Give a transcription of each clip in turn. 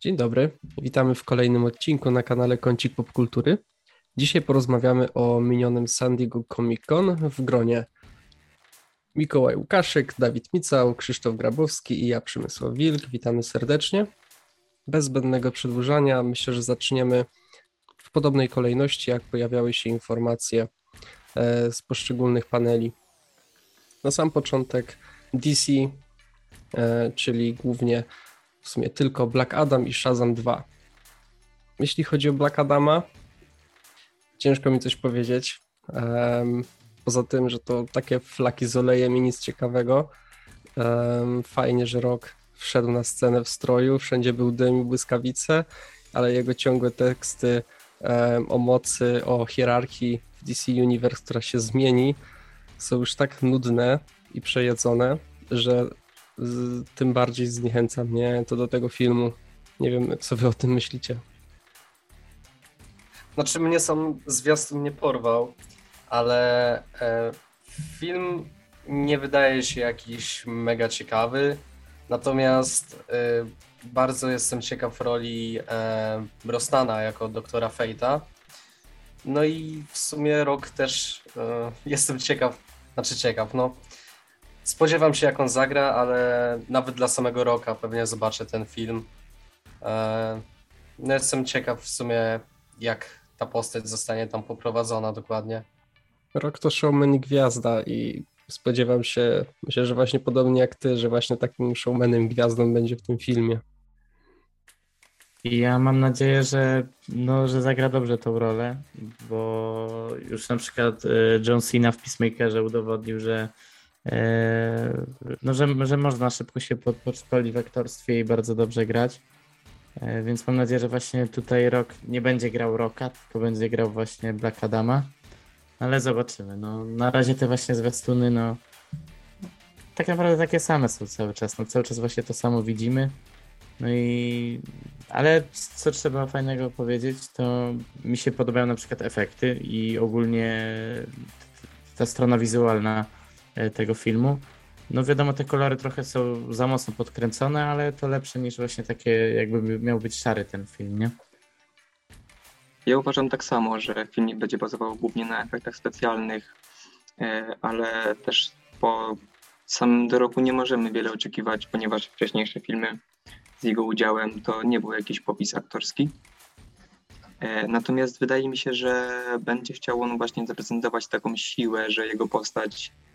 Dzień dobry, witamy w kolejnym odcinku na kanale Kącik Popkultury. Dzisiaj porozmawiamy o minionym San Diego Comic Con w gronie Mikołaj Łukaszek, Dawid Micał, Krzysztof Grabowski i ja Przemysław Wilk. Witamy serdecznie. Bez zbędnego przedłużania myślę, że zaczniemy w podobnej kolejności, jak pojawiały się informacje e, z poszczególnych paneli. Na sam początek DC, e, czyli głównie w sumie tylko Black Adam i Shazam 2. Jeśli chodzi o Black Adama, ciężko mi coś powiedzieć. Um, poza tym, że to takie flaki z olejem i nic ciekawego. Um, fajnie, że Rok wszedł na scenę w stroju, wszędzie był dym i błyskawice, ale jego ciągłe teksty um, o mocy, o hierarchii w DC Universe, która się zmieni, są już tak nudne i przejedzone, że z, tym bardziej zniechęca mnie to do tego filmu. Nie wiem, co wy o tym myślicie. Znaczy mnie sam zwiastun nie porwał, ale e, film nie wydaje się jakiś mega ciekawy, natomiast e, bardzo jestem ciekaw roli e, Brostana jako doktora Fejta. No i w sumie rok też e, jestem ciekaw, znaczy ciekaw, no spodziewam się jak on zagra, ale nawet dla samego roka pewnie zobaczę ten film. E, no jestem ciekaw w sumie jak ta postać zostanie tam poprowadzona dokładnie. Rok to showman i gwiazda i spodziewam się, myślę, że właśnie podobnie jak ty, że właśnie takim showmanem gwiazdą będzie w tym filmie. I ja mam nadzieję, że, no, że zagra dobrze tą rolę, bo już na przykład e, John Cena w Peacemakerze udowodnił, że no, że, że można szybko się podszkolić w aktorstwie i bardzo dobrze grać. E, więc mam nadzieję, że właśnie tutaj Rock nie będzie grał Rocka, tylko będzie grał właśnie Black Adama. Ale zobaczymy. No, na razie te właśnie zwiastuny, no tak naprawdę takie same są cały czas. No, cały czas właśnie to samo widzimy. No i ale co trzeba fajnego powiedzieć, to mi się podobają na przykład efekty i ogólnie ta strona wizualna tego filmu. No wiadomo, te kolory trochę są za mocno podkręcone, ale to lepsze niż właśnie takie, jakby miał być szary ten film, nie? Ja uważam tak samo, że film będzie bazował głównie na efektach specjalnych, e, ale też po samym roku nie możemy wiele oczekiwać, ponieważ wcześniejsze filmy z jego udziałem to nie był jakiś popis aktorski. E, natomiast wydaje mi się, że będzie chciał on właśnie zaprezentować taką siłę, że jego postać E,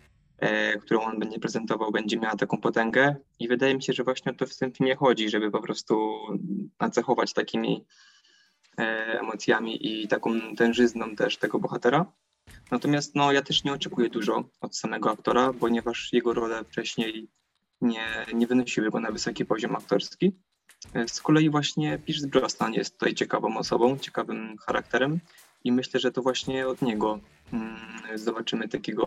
którą on będzie prezentował, będzie miała taką potęgę. I wydaje mi się, że właśnie o to w tym filmie chodzi, żeby po prostu nacechować takimi e, emocjami i taką tężyzną też tego bohatera. Natomiast no, ja też nie oczekuję dużo od samego aktora, ponieważ jego role wcześniej nie, nie wynosiły go na wysoki poziom aktorski. E, z kolei właśnie Pierce Brosnan jest tutaj ciekawą osobą, ciekawym charakterem i myślę, że to właśnie od niego zobaczymy takiego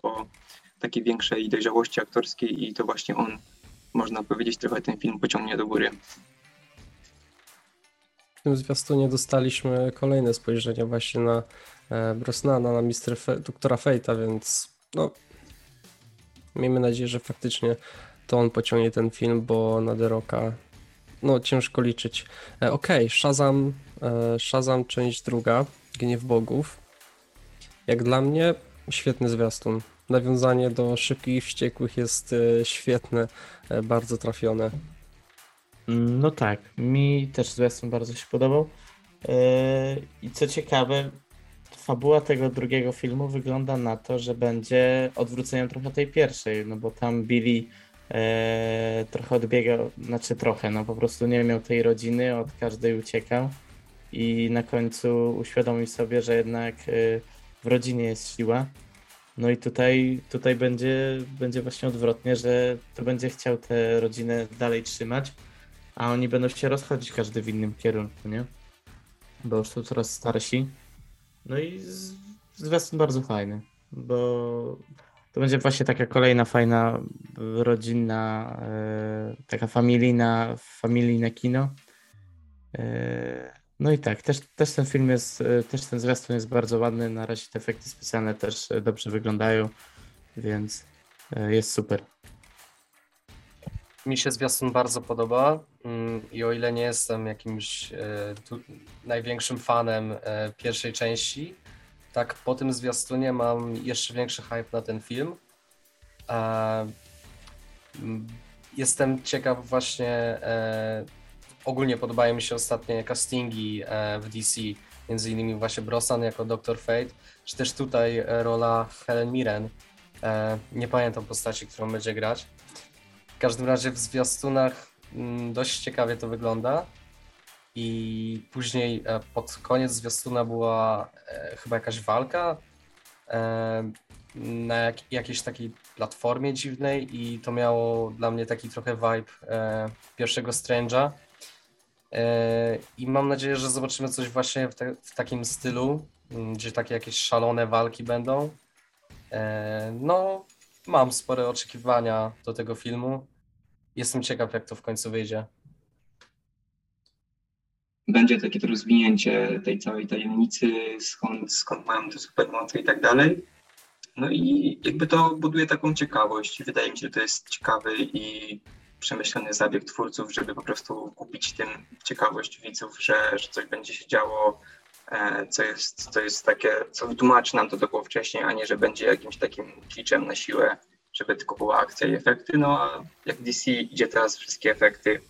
takiej większej dojrzałości aktorskiej i to właśnie on, można powiedzieć, trochę ten film pociągnie do góry. W tym zwiastunie dostaliśmy kolejne spojrzenie właśnie na e, Brosnana, na Mr. Fe doktora Fejta, więc no miejmy nadzieję, że faktycznie to on pociągnie ten film, bo na The Rocka no ciężko liczyć. E, Okej, okay, Shazam, e, Shazam część druga, Gniew Bogów. Jak dla mnie świetny zwiastun nawiązanie do szybkich i wściekłych jest e, świetne, e, bardzo trafione. No tak, mi też zwiastun bardzo się podobał. E, I co ciekawe, fabuła tego drugiego filmu wygląda na to, że będzie odwróceniem trochę tej pierwszej, no bo tam Billy trochę odbiegał, znaczy trochę, no po prostu nie miał tej rodziny, od każdej uciekał i na końcu uświadomił sobie, że jednak w rodzinie jest siła no i tutaj, tutaj będzie, będzie właśnie odwrotnie, że to będzie chciał tę rodzinę dalej trzymać, a oni będą się rozchodzić każdy w innym kierunku, nie? Bo już są coraz starsi. No i zwiastun bardzo fajny, bo to będzie właśnie taka kolejna fajna, rodzinna, e, taka familijna, familijne kino. E, no i tak, też, też ten film jest, e, też ten zwiastun jest bardzo ładny. Na razie te efekty specjalne też e, dobrze wyglądają, więc e, jest super. mi się zwiastun bardzo podoba mm, i o ile nie jestem jakimś tu, największym fanem pierwszej części, tak po tym zwiastunie mam jeszcze większy hype na ten film. Mm, jestem ciekaw właśnie, ogólnie podobają mi się ostatnie castingi e, w DC, między innymi właśnie Brosnan jako Dr. Fate, czy też tutaj e, rola Helen Mirren. E, nie pamiętam postaci, którą będzie grać. W każdym razie w zwiastunach mm, dość ciekawie to wygląda. I później pod koniec zwiastuna była chyba jakaś walka na jak, jakiejś takiej platformie dziwnej i to miało dla mnie taki trochę vibe e, pierwszego Strange'a. E, I mam nadzieję, że zobaczymy coś właśnie w, te, w takim stylu, m, gdzie takie jakieś szalone walki będą. E, no, mam spore oczekiwania do tego filmu. Jestem ciekaw, jak to w końcu wyjdzie. będzie takie to rozwinięcie tej całej tajemnicy, skąd, skąd mają te supermoce i tak dalej. No i jakby to buduje taką ciekawość. Wydaje mi się, że to jest ciekawy i przemyślany zabieg twórców, żeby po prostu kupić tym ciekawość widzów, że, że coś będzie się działo, e, co jest, co jest takie, co wytłumaczy nam to, co było wcześniej, a nie, że będzie jakimś takim kliczem na siłę, żeby tylko była akcja i efekty. No a jak DC idzie teraz wszystkie efekty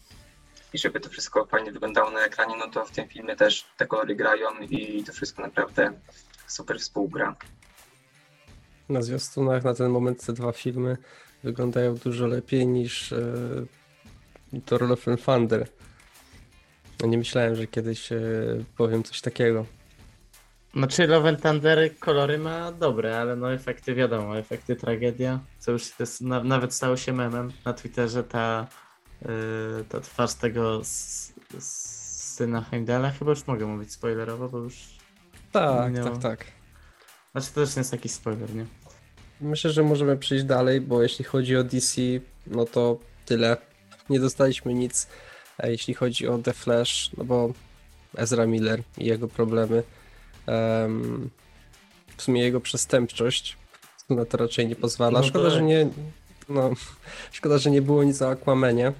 i żeby to wszystko fajnie wyglądało na ekranie, no to w tym filmie też te kolory grają i to wszystko naprawdę super współgra. Na zwiastunach na ten moment te dwa filmy wyglądają dużo lepiej niż e, Thor Love and Thunder. Nie myślałem, że kiedyś e, powiem coś takiego. Znaczy Love and Thunder kolory ma dobre, ale no efekty wiadomo, efekty tragedia, co już jest, na, nawet stało się memem na Twitterze ta, yy, ta twarz tego s, s, syna Heimdalla, chyba już mogę mówić spoilerowo, bo już Tak, Minęło. tak, tak. znaczy to też nie jest taki spoiler, nie? Myślę, że możemy przejść dalej, bo jeśli chodzi o DC, no to tyle. Nie dostaliśmy nic, a jeśli chodzi o The Flash, no bo Ezra Miller i jego problemy, em, w sumie jego przestępczość na to raczej nie pozwala. No Szkoda, tak. że nie, no, szkoda, że nie było nic o Aquamanie.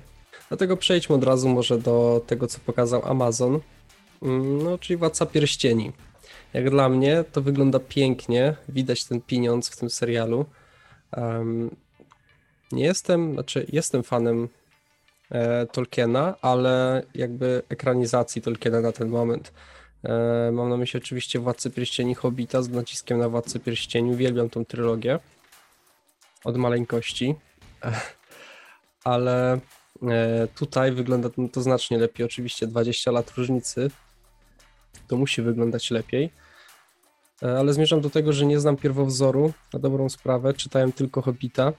Dlatego przejdźmy od razu może do tego, co pokazał Amazon, Mm, no czyli Władca Pierścieni. Jak dla mnie to wygląda pięknie, widać ten pieniądz w tym serialu. Em, nie jestem, znaczy jestem fanem e, Tolkiena, ale jakby ekranizacji Tolkiena na ten moment. E, mam na myśli oczywiście Władcę Pierścieni Hobbita z naciskiem na Władcę Pierścieni. Uwielbiam tą trylogię od maleńkości. Ale e, tutaj wygląda to znacznie lepiej. Oczywiście 20 lat różnicy to musi wyglądać lepiej. E, Ale zmierzam do tego, że nie znam pierwowzoru na dobrą sprawę. Czytałem tylko Hobbita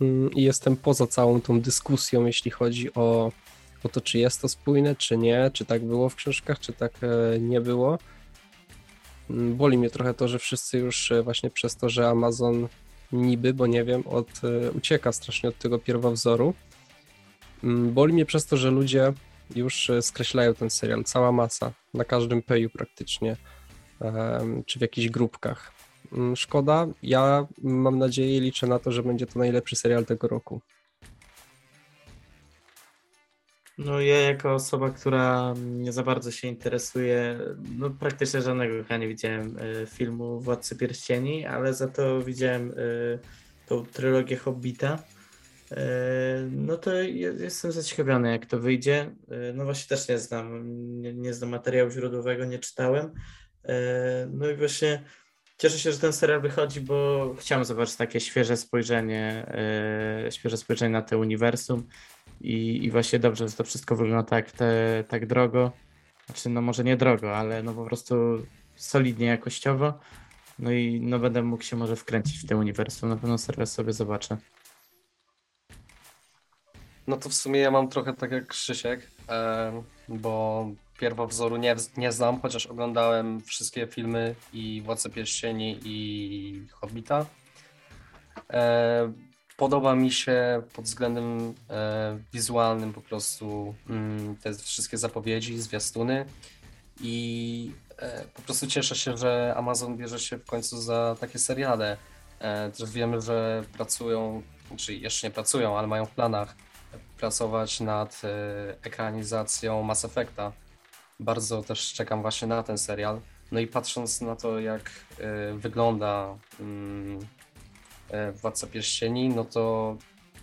Mm, i jestem poza całą tą dyskusją, jeśli chodzi o, o to, czy jest to spójne, czy nie, czy tak było w książkach, czy tak e, nie było. Mm, Boli mnie trochę to, że wszyscy już e, właśnie przez to, że Amazon niby, bo nie wiem, od, ucieka strasznie od tego pierwowzoru. Mm, Boli mnie przez to, że ludzie już e, skreślają ten serial, cała masa, na każdym peju praktycznie, czy w jakichś grupkach. Mm, Szkoda, ja mam nadzieję i liczę na to, że będzie to najlepszy serial tego roku. No ja jako osoba, która nie za bardzo się interesuje, no praktycznie żadnego ja nie widziałem y, filmu Władcy Pierścieni, ale za to widziałem y, tą trylogię Hobbita. Y, no to je- jestem zaciekawiony jak to wyjdzie. Y, no właśnie też nie znam, nie, nie znam materiału źródłowego, nie czytałem. Y, no i właśnie cieszę się, że ten serial wychodzi, bo chciałem zobaczyć takie świeże spojrzenie, świeże spojrzenie na to uniwersum. I, I właśnie dobrze, że to wszystko wygląda tak, te, tak drogo. Znaczy, no może nie drogo, ale no po prostu solidnie jakościowo. No i no będę mógł się może wkręcić w to uniwersum. Na pewno serial sobie zobaczę. No to w sumie ja mam trochę tak jak Krzysiek, bo pierwowzoru nie, nie znam, chociaż oglądałem wszystkie filmy i Władcę Pierścieni i Hobbita. Podoba mi się pod względem wizualnym po prostu mm, te wszystkie zapowiedzi, zwiastuny i po prostu cieszę się, że Amazon bierze się w końcu za takie seriale. Też wiemy, że pracują czy jeszcze nie pracują, ale mają w planach pracować nad e, ekranizacją Mass Effecta. Bardzo też czekam właśnie na ten serial. No i patrząc na to, jak e, wygląda mm, e, Władca Pierścieni, no to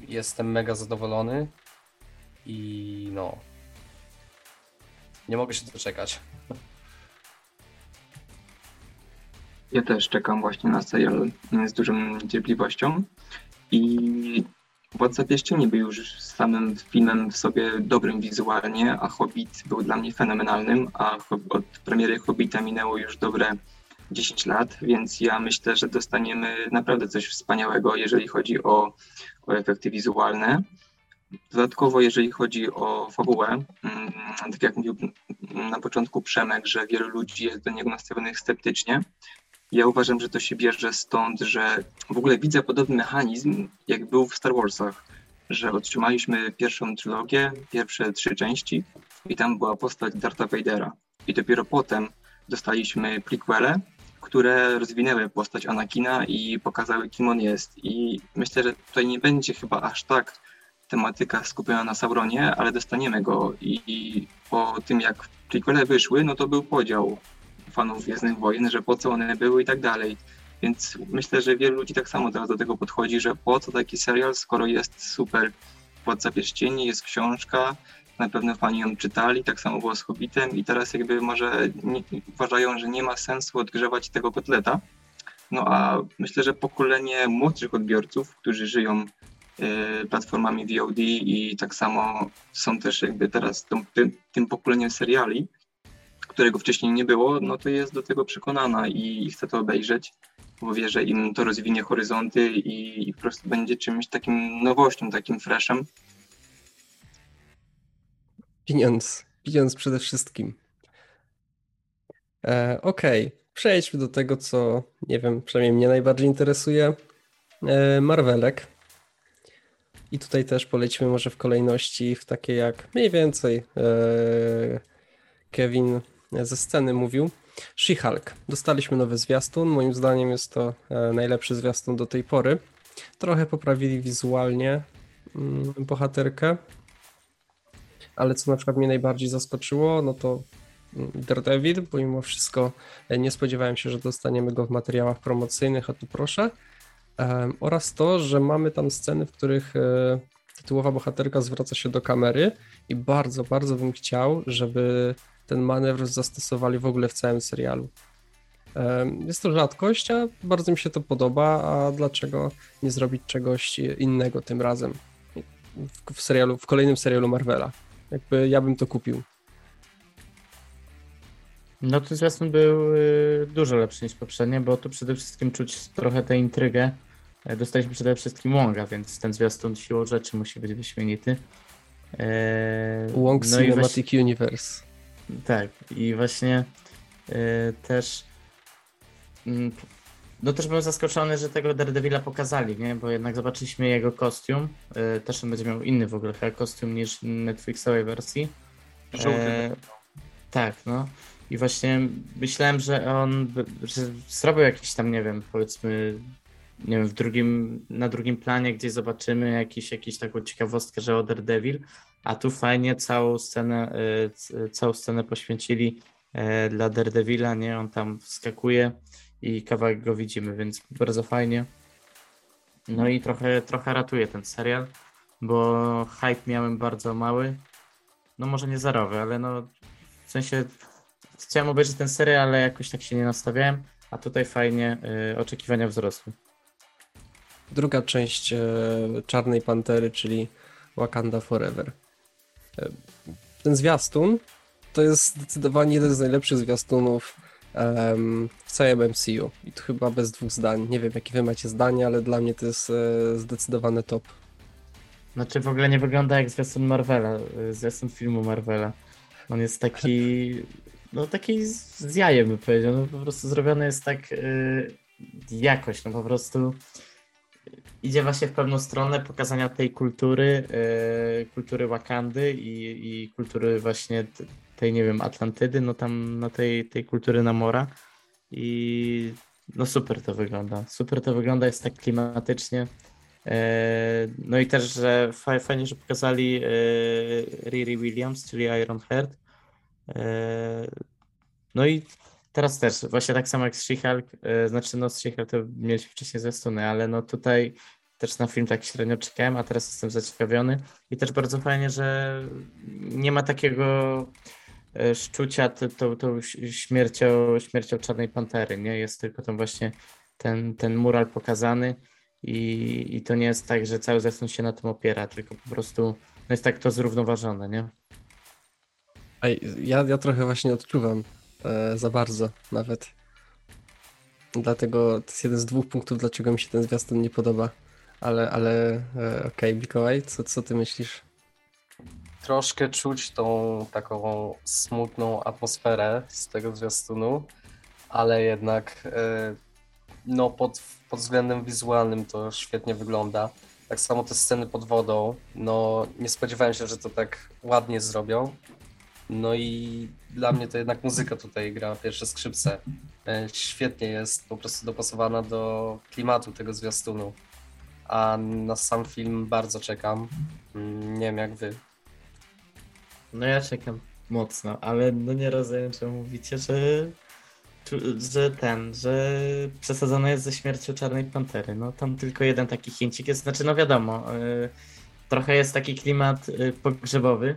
jestem mega zadowolony i no, nie mogę się doczekać. Ja też czekam właśnie na serial z dużą niecierpliwością i Władca Pierścieni był już samym filmem w sobie dobrym wizualnie, a Hobbit był dla mnie fenomenalnym, a od premiery Hobbita minęło już dobre 10 lat, więc ja myślę, że dostaniemy naprawdę coś wspaniałego, jeżeli chodzi o, o efekty wizualne. Dodatkowo, jeżeli chodzi o fabułę, mm, tak jak mówił na początku Przemek, że wielu ludzi jest do niego nastawionych sceptycznie, ja uważam, że to się bierze stąd, że w ogóle widzę podobny mechanizm, jak był w Star Warsach, że otrzymaliśmy pierwszą trylogię, pierwsze trzy części i tam była postać Dartha Vadera. I dopiero potem dostaliśmy prequele, które rozwinęły postać Anakina i pokazały, kim on jest. I myślę, że tutaj nie będzie chyba aż tak tematyka skupiona na Sauronie, ale dostaniemy go. I po tym, jak prequele wyszły, no to był podział fanów Gwiezdnych Wojen, że po co one były i tak dalej. Więc myślę, że wielu ludzi tak samo teraz do tego podchodzi, że po co taki serial, skoro jest super Władca Pierścieni, jest książka, na pewno fani ją czytali, tak samo było z Hobbitem i teraz jakby może nie, uważają, że nie ma sensu odgrzewać tego kotleta. No a myślę, że pokolenie młodszych odbiorców, którzy żyją y, platformami VOD i tak samo są też jakby teraz tym, tym pokoleniem seriali, którego wcześniej nie było, no to jest do tego przekonana i chce to obejrzeć, bo wie, że im to rozwinie horyzonty i, i po prostu będzie czymś takim nowością, takim freshem. Pieniądz. Pieniądz przede wszystkim. E, Okej, okay. przejdźmy do tego, co nie wiem, przynajmniej mnie najbardziej interesuje. E, Marvelek. I tutaj też polecimy może w kolejności w takie jak mniej więcej e, Kevin ze sceny mówił. She-Hulk. Dostaliśmy nowy zwiastun. Moim zdaniem jest to e, najlepszy zwiastun do tej pory. Trochę poprawili wizualnie mm, bohaterkę. Ale co na przykład mnie najbardziej zaskoczyło, no to mm, Daredevil, bo mimo wszystko e, nie spodziewałem się, że dostaniemy go w materiałach promocyjnych, a tu proszę. oraz to, że mamy tam sceny, w których e, tytułowa bohaterka zwraca się do kamery i bardzo, bardzo bym chciał, żeby ten manewr zastosowali w ogóle w całym serialu. Jest to rzadkość, a bardzo mi się to podoba, a dlaczego nie zrobić czegoś innego tym razem w serialu, w kolejnym serialu Marvela. Jakby ja bym to kupił. No to zwiastun był y, dużo lepszy niż poprzednie, bo tu przede wszystkim czuć trochę tę intrygę. E, dostaliśmy przede wszystkim Wonga, więc ten zwiastun siłą rzeczy musi być wyśmienity. E, Wong no Cinematic Universe. Tak, i właśnie y, też. Mm, no też byłem zaskoczony, że tego Daredevila pokazali, nie? Bo jednak zobaczyliśmy jego kostium. Y, też on będzie miał inny w ogóle chyba kostium niż Netflixowej wersji. Żółty. E, tak, no. I właśnie myślałem, że on że zrobił jakiś tam, nie wiem, powiedzmy, w drugim, na drugim planie gdzieś zobaczymy jakiś, jakiś taką ciekawostkę, że o Daredevil, a tu fajnie całą scenę, e, całą scenę poświęcili e, dla Daredevila, nie? On tam wskakuje i kawałek go widzimy, więc bardzo fajnie. No i trochę, trochę ratuje ten serial, bo hype miałem bardzo mały. No może nie zerowy, ale no w sensie chciałem obejrzeć ten serial, ale jakoś tak się nie nastawiałem, a tutaj fajnie y, oczekiwania wzrosły. Druga część y, Czarnej Pantery, czyli Wakanda Forever ten zwiastun to jest zdecydowanie jeden z najlepszych zwiastunów w całym MCU. I to chyba bez dwóch zdań. Nie wiem, jakie wy macie zdanie, ale dla mnie to jest e, zdecydowany top. Znaczy w ogóle nie wygląda jak zwiastun Marvela, e, zwiastun filmu Marvela. On jest taki, no taki z jajem by powiedział, no po prostu zrobiony jest tak yy, jakoś, no po prostu idzie właśnie w pewną stronę pokazania tej kultury, yy, kultury Wakandy i, i kultury właśnie tej, nie wiem, Atlantydy, no tam na tej, tej kultury Namora. I no super to wygląda, super to wygląda, jest tak klimatycznie, E, no i też, że fajnie, że pokazali e, Riri Williams, czyli Iron Heart. E, no i teraz też, właśnie tak samo jak z She-Hulk, znaczy no z She-Hulk to mieliśmy wcześniej zwiastuny, ale no tutaj też na film tak średnio czekałem, a teraz jestem zaciekawiony i też bardzo fajnie, że nie ma takiego szczucia tą, śmiercią, śmiercią Czarnej Pantery, nie? Jest tylko tam właśnie ten, ten mural pokazany i, i to nie jest tak, że cały zwiastun się na tym opiera, tylko po prostu no jest tak to zrównoważone, nie? A ja, ja trochę właśnie odczuwam e, za bardzo nawet. Dlatego to jest jeden z dwóch punktów, dlaczego mi się ten zwiastun nie podoba. Ale, ale e, okej, okay, Mikołaj, co, co ty myślisz? Troszkę czuć tą taką smutną atmosferę z tego zwiastunu, ale jednak e, no pod, pod względem wizualnym to świetnie wygląda. Tak samo te sceny pod wodą, no nie spodziewałem się, że to tak ładnie zrobią. No i dla mnie to jednak muzyka tutaj gra pierwsze skrzypce. E, świetnie jest po prostu dopasowana do klimatu tego zwiastunu. A na sam film bardzo czekam. Mm, nie wiem jak wy. No ja czekam mocno, ale no nie rozumiem, czemu mówicie, że że ten, że przesadzone jest ze śmiercią Czarnej Pantery. No tam tylko jeden taki chincik jest, znaczy no wiadomo, yy, trochę jest taki klimat yy, pogrzebowy,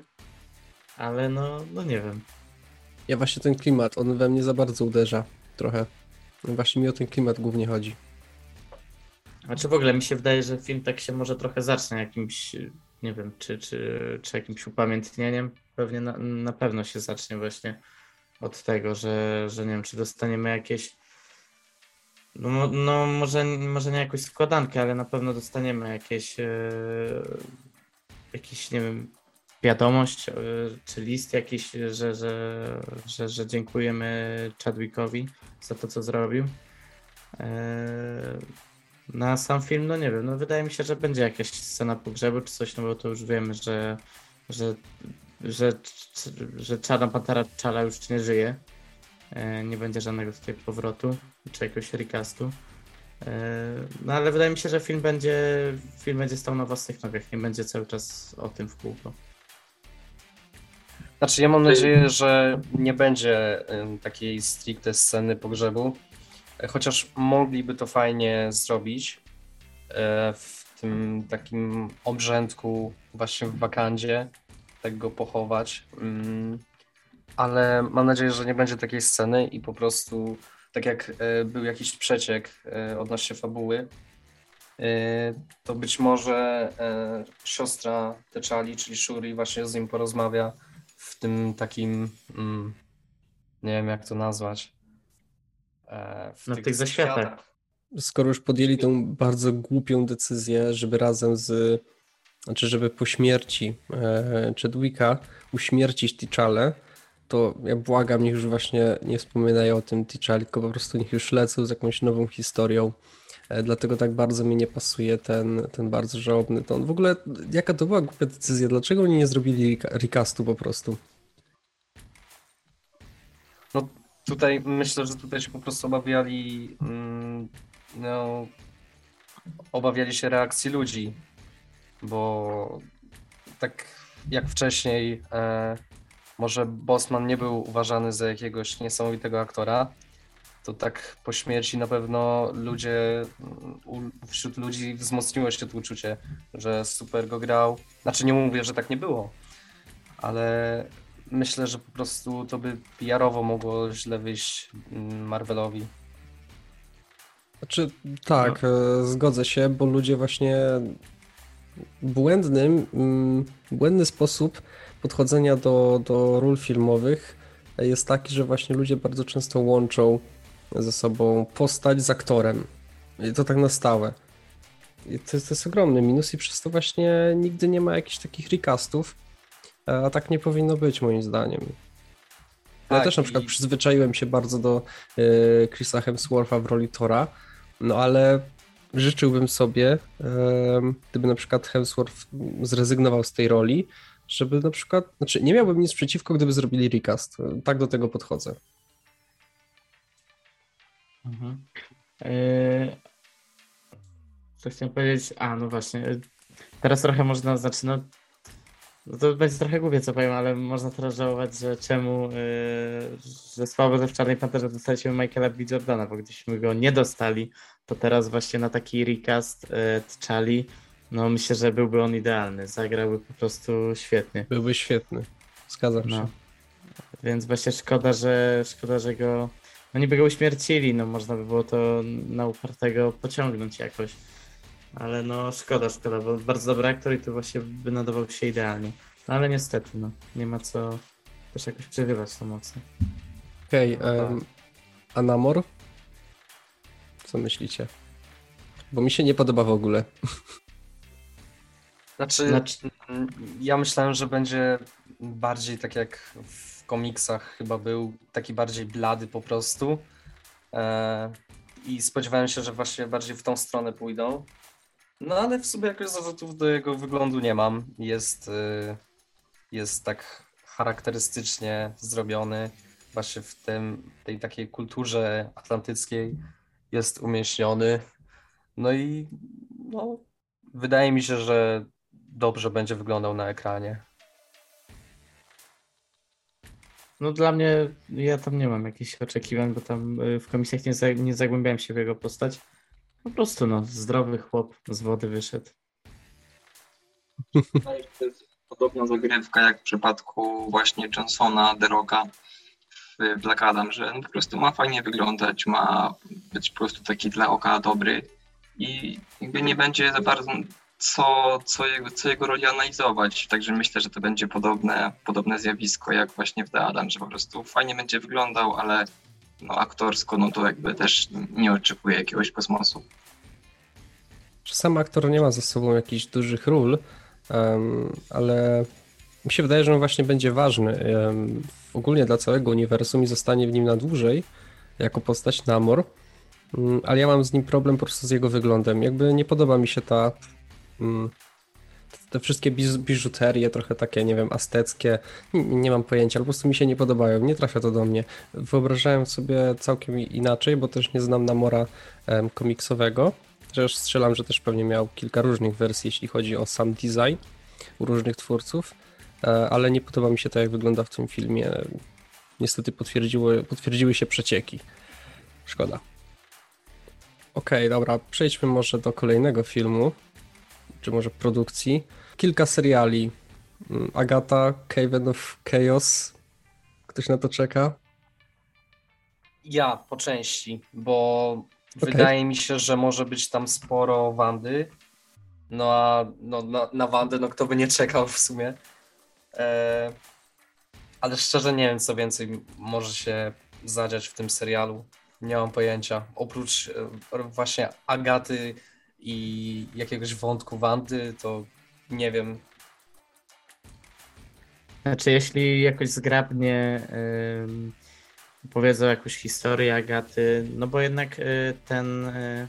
ale no, no nie wiem. Ja właśnie ten klimat, on we mnie za bardzo uderza trochę. Właśnie mi o ten klimat głównie chodzi. Znaczy w ogóle mi się wydaje, że film tak się może trochę zacznie jakimś, nie wiem, czy, czy, czy jakimś upamiętnieniem. Pewnie na, na pewno się zacznie właśnie od tego, że, że nie wiem, czy dostaniemy jakieś. No, no może, może nie jakąś składankę, ale na pewno dostaniemy jakieś, e, jakiś, nie wiem, wiadomość e, czy list jakiś, że, że, że, że dziękujemy Chadwickowi za to, co zrobił. E, na sam film, no nie wiem, no wydaje mi się, że będzie jakaś scena pogrzebu czy coś, no bo to już wiemy, że, że że, że Czarna Pantera Czala już nie żyje. E, nie będzie żadnego tutaj powrotu, czy jakiegoś recastu. E, no ale wydaje mi się, że film będzie, film będzie stał na własnych nogach, nie będzie cały czas o tym w kółko. Znaczy ja mam nadzieję, że nie będzie takiej stricte sceny pogrzebu, e, chociaż mogliby to fajnie zrobić w tym takim obrzędku właśnie w Wakandzie, tak go pochować. Mm, ale mam nadzieję, że nie będzie takiej sceny i po prostu, tak jak e, był jakiś przeciek e, odnośnie fabuły, e, to być może siostra Teczali, czyli Shuri, właśnie z nim porozmawia w tym takim, mm, nie wiem jak to nazwać. W no, tych, tych zaświatach. Skoro już podjęli tą bardzo głupią decyzję, żeby razem z znaczy żeby po śmierci e, Chadwicka uśmiercić T'Challę, to ja błagam, niech już właśnie nie wspominają o tym T'Challi, tylko po prostu niech już lecą z jakąś nową historią. E, dlatego tak bardzo mi nie pasuje ten, ten bardzo żałobny ton. W ogóle jaka to była głupia decyzja? Dlaczego oni nie zrobili recastu po prostu? No tutaj myślę, że tutaj się po prostu obawiali mm, no, obawiali się reakcji ludzi bo tak jak wcześniej, e, może Bosman nie był uważany za jakiegoś niesamowitego aktora, to tak po śmierci na pewno ludzie, u, wśród ludzi wzmocniło się to uczucie, że super go grał. Znaczy nie mówię, że tak nie było, ale myślę, że po prostu to by PR-owo mogło źle wyjść mm, Marvelowi. Znaczy, tak, no. zgodzę się, bo ludzie właśnie błędnym, mm, błędny sposób podchodzenia do, do ról filmowych jest taki, że właśnie ludzie bardzo często łączą ze sobą postać z aktorem. I to tak na stałe. I to, to jest ogromny minus i przez to właśnie nigdy nie ma jakichś takich recastów, a tak nie powinno być moim zdaniem. Ja tak, też na przykład i... przyzwyczaiłem się bardzo do y, Chrisa Hemswortha w roli Tora, no ale życzyłbym sobie, gdyby na przykład Hemsworth zrezygnował z tej roli, żeby na przykład, znaczy nie miałbym nic przeciwko, gdyby zrobili recast. Tak do tego podchodzę. Mhm. E, co chciałem powiedzieć? A, no właśnie. Teraz trochę można, znaczy, no, no to będzie trochę głupie, co powiem, ale można teraz żałować, że czemu, yy, że słabo, że w Czarnej Panterze dostaliśmy Michaela B. Jordana, bo gdybyśmy go nie dostali, to teraz właśnie na taki recast yy, T'Challi, no myślę, że byłby on idealny. Zagrałby po prostu świetnie. Byłby świetny. Zgadzam się. No. Więc właśnie szkoda, że szkoda, że go. No niby go uśmiercili, no można by było to na upartego pociągnąć jakoś. Ale no szkoda, szkoda, bo bardzo dobry aktor i tu właśnie by nadawał się idealnie. No ale niestety, no nie ma co też jakoś przerywać to mocno. Okej, No tak. em, a Namor? Co myślicie? Bo mi się nie podoba w ogóle. Znaczy, Znaczy- mm, ja myślałem, że będzie bardziej tak jak w komiksach chyba był, taki bardziej blady po prostu. E, I spodziewałem się, że właśnie bardziej w tą stronę pójdą. No ale w sumie jakoś zarzutów do jego wyglądu nie mam. Jest, y, jest tak charakterystycznie zrobiony. Właśnie w tym, tej takiej kulturze atlantyckiej jest umieśniony. No i no, wydaje mi się, że dobrze będzie wyglądał na ekranie. No dla mnie, ja tam nie mam jakichś oczekiwań, bo tam y, w komisjach nie, nie zagłębiałem się w jego postać. Po prostu no, zdrowy chłop z wody wyszedł. To jest podobna zagrywka jak w przypadku właśnie Johnsona, The Rocka w Black Adam, że on po prostu ma fajnie wyglądać, ma być po prostu taki dla oka dobry i jakby nie będzie za bardzo co, co, jego, co jego roli analizować. Także myślę, że to będzie podobne, podobne zjawisko jak właśnie w The Adam, że po prostu fajnie będzie wyglądał, ale no, aktorsko no to jakby też nie oczekuje jakiegoś kosmosu. Sam aktor nie ma za sobą jakichś dużych ról, em, ale mi się wydaje, że on właśnie będzie ważny em, ogólnie dla całego uniwersum i zostanie w nim na dłużej jako postać Namor. Mm, Ale ja mam z nim problem po prostu z jego wyglądem. Jakby nie podoba mi się ta. Mm, Te wszystkie biżuterie, trochę takie, nie wiem, azteckie, nie, nie mam pojęcia, ale po prostu mi się nie podobają, nie trafia to do mnie. Wyobrażałem sobie całkiem inaczej, bo też nie znam Namora em, komiksowego, Chociaż strzelam, że też pewnie miał kilka różnych wersji, jeśli chodzi o sam design u różnych twórców, e, ale nie podoba mi się to, jak wygląda w tym filmie. Niestety potwierdziły, potwierdziły się przecieki. Szkoda. Okej, dobra, przejdźmy może do kolejnego filmu, czy może produkcji. Kilka seriali. Mm, Agata, Caven of Chaos. Ktoś na to czeka? Ja po części, bo wydaje mi się, że może być tam sporo Wandy. No a no, na, na Wandę, no kto by nie czekał w sumie. E, ale szczerze nie wiem, co więcej może się zadziać w tym serialu. Nie mam pojęcia. Oprócz e, właśnie Agaty i jakiegoś wątku Wandy, to nie wiem. Znaczy, jeśli jakoś zgrabnie ym, powiedzą jakąś historię Agaty, no bo jednak y, ten, y,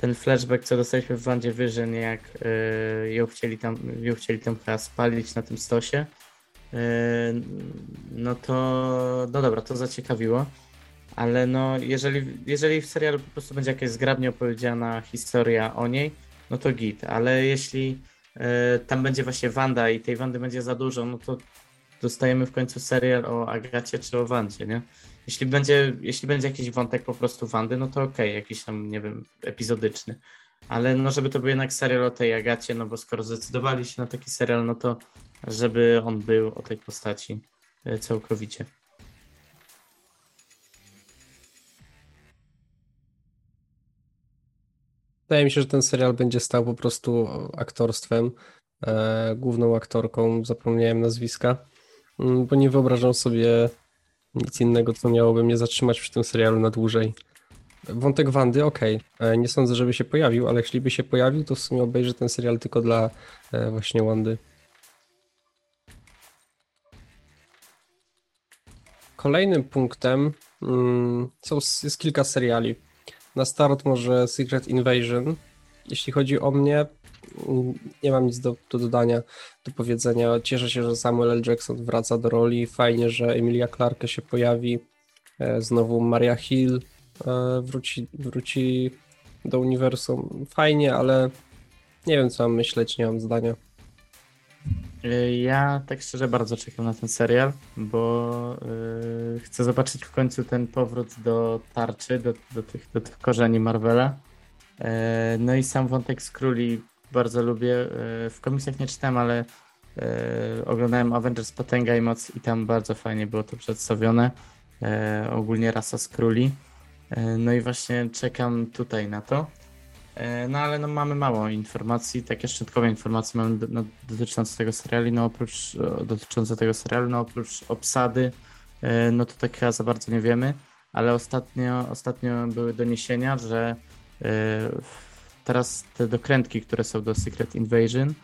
ten flashback, co dostaliśmy w Wandzie Vision, jak y, ją chcieli tam, ją chcieli tam chyba spalić na tym stosie, y, no to, no dobra, to zaciekawiło. Ale no, jeżeli, jeżeli w serialu po prostu będzie jakaś zgrabnie opowiedziana historia o niej, no to git. Ale jeśli e, tam będzie właśnie Wanda i tej Wandy będzie za dużo, no to dostajemy w końcu serial o Agacie czy o Wandzie, nie? Jeśli będzie, jeśli będzie jakiś wątek po prostu Wandy, no to okej, jakiś tam, nie wiem, epizodyczny. Ale no, żeby to był jednak serial o tej Agacie, no bo skoro zdecydowali się na taki serial, no to żeby on był o tej postaci e, całkowicie. Wydaje mi się, że ten serial będzie stał po prostu aktorstwem. E, główną aktorką, zapomniałem nazwiska, mm, bo nie wyobrażam sobie nic innego, co miałoby mnie zatrzymać przy tym serialu na dłużej. Wątek Wandy, okej, e, nie sądzę, żeby się pojawił, ale jeśli by się pojawił, to w sumie obejrzę ten serial tylko dla e, właśnie Wandy. Kolejnym punktem mm, są, jest kilka seriali. Na start może Secret Invasion. Jeśli chodzi o mnie, mm, nie mam nic do, do dodania, do powiedzenia. Cieszę się, że Samuel L. Jackson wraca do roli. Fajnie, że Emilia Clarke się pojawi. E, Znowu Maria Hill e, wróci, wróci do uniwersum. Fajnie, ale nie wiem co mam myśleć, nie mam zdania. Y, ja tak szczerze bardzo czekam na ten serial, bo yy, chcę zobaczyć w końcu ten powrót do tarczy, do, do, tych, do tych korzeni Marvela. Yy, no i sam wątek z króli bardzo lubię. Yy, w komisjach nie czytałem, ale yy, oglądałem Avengers Potęga i Moc i tam bardzo fajnie było to przedstawione. Yy, ogólnie rasa z króli. No i właśnie czekam tutaj na to. E, no ale no, mamy mało informacji, takie szczątkowe informacje mamy no, dotyczące tego serialu, no oprócz e, dotyczące tego serialu, no oprócz obsady, e, no to tak chyba za bardzo nie wiemy, ale ostatnio, ostatnio były doniesienia, że teraz te dokrętki, które są do Secret Invasion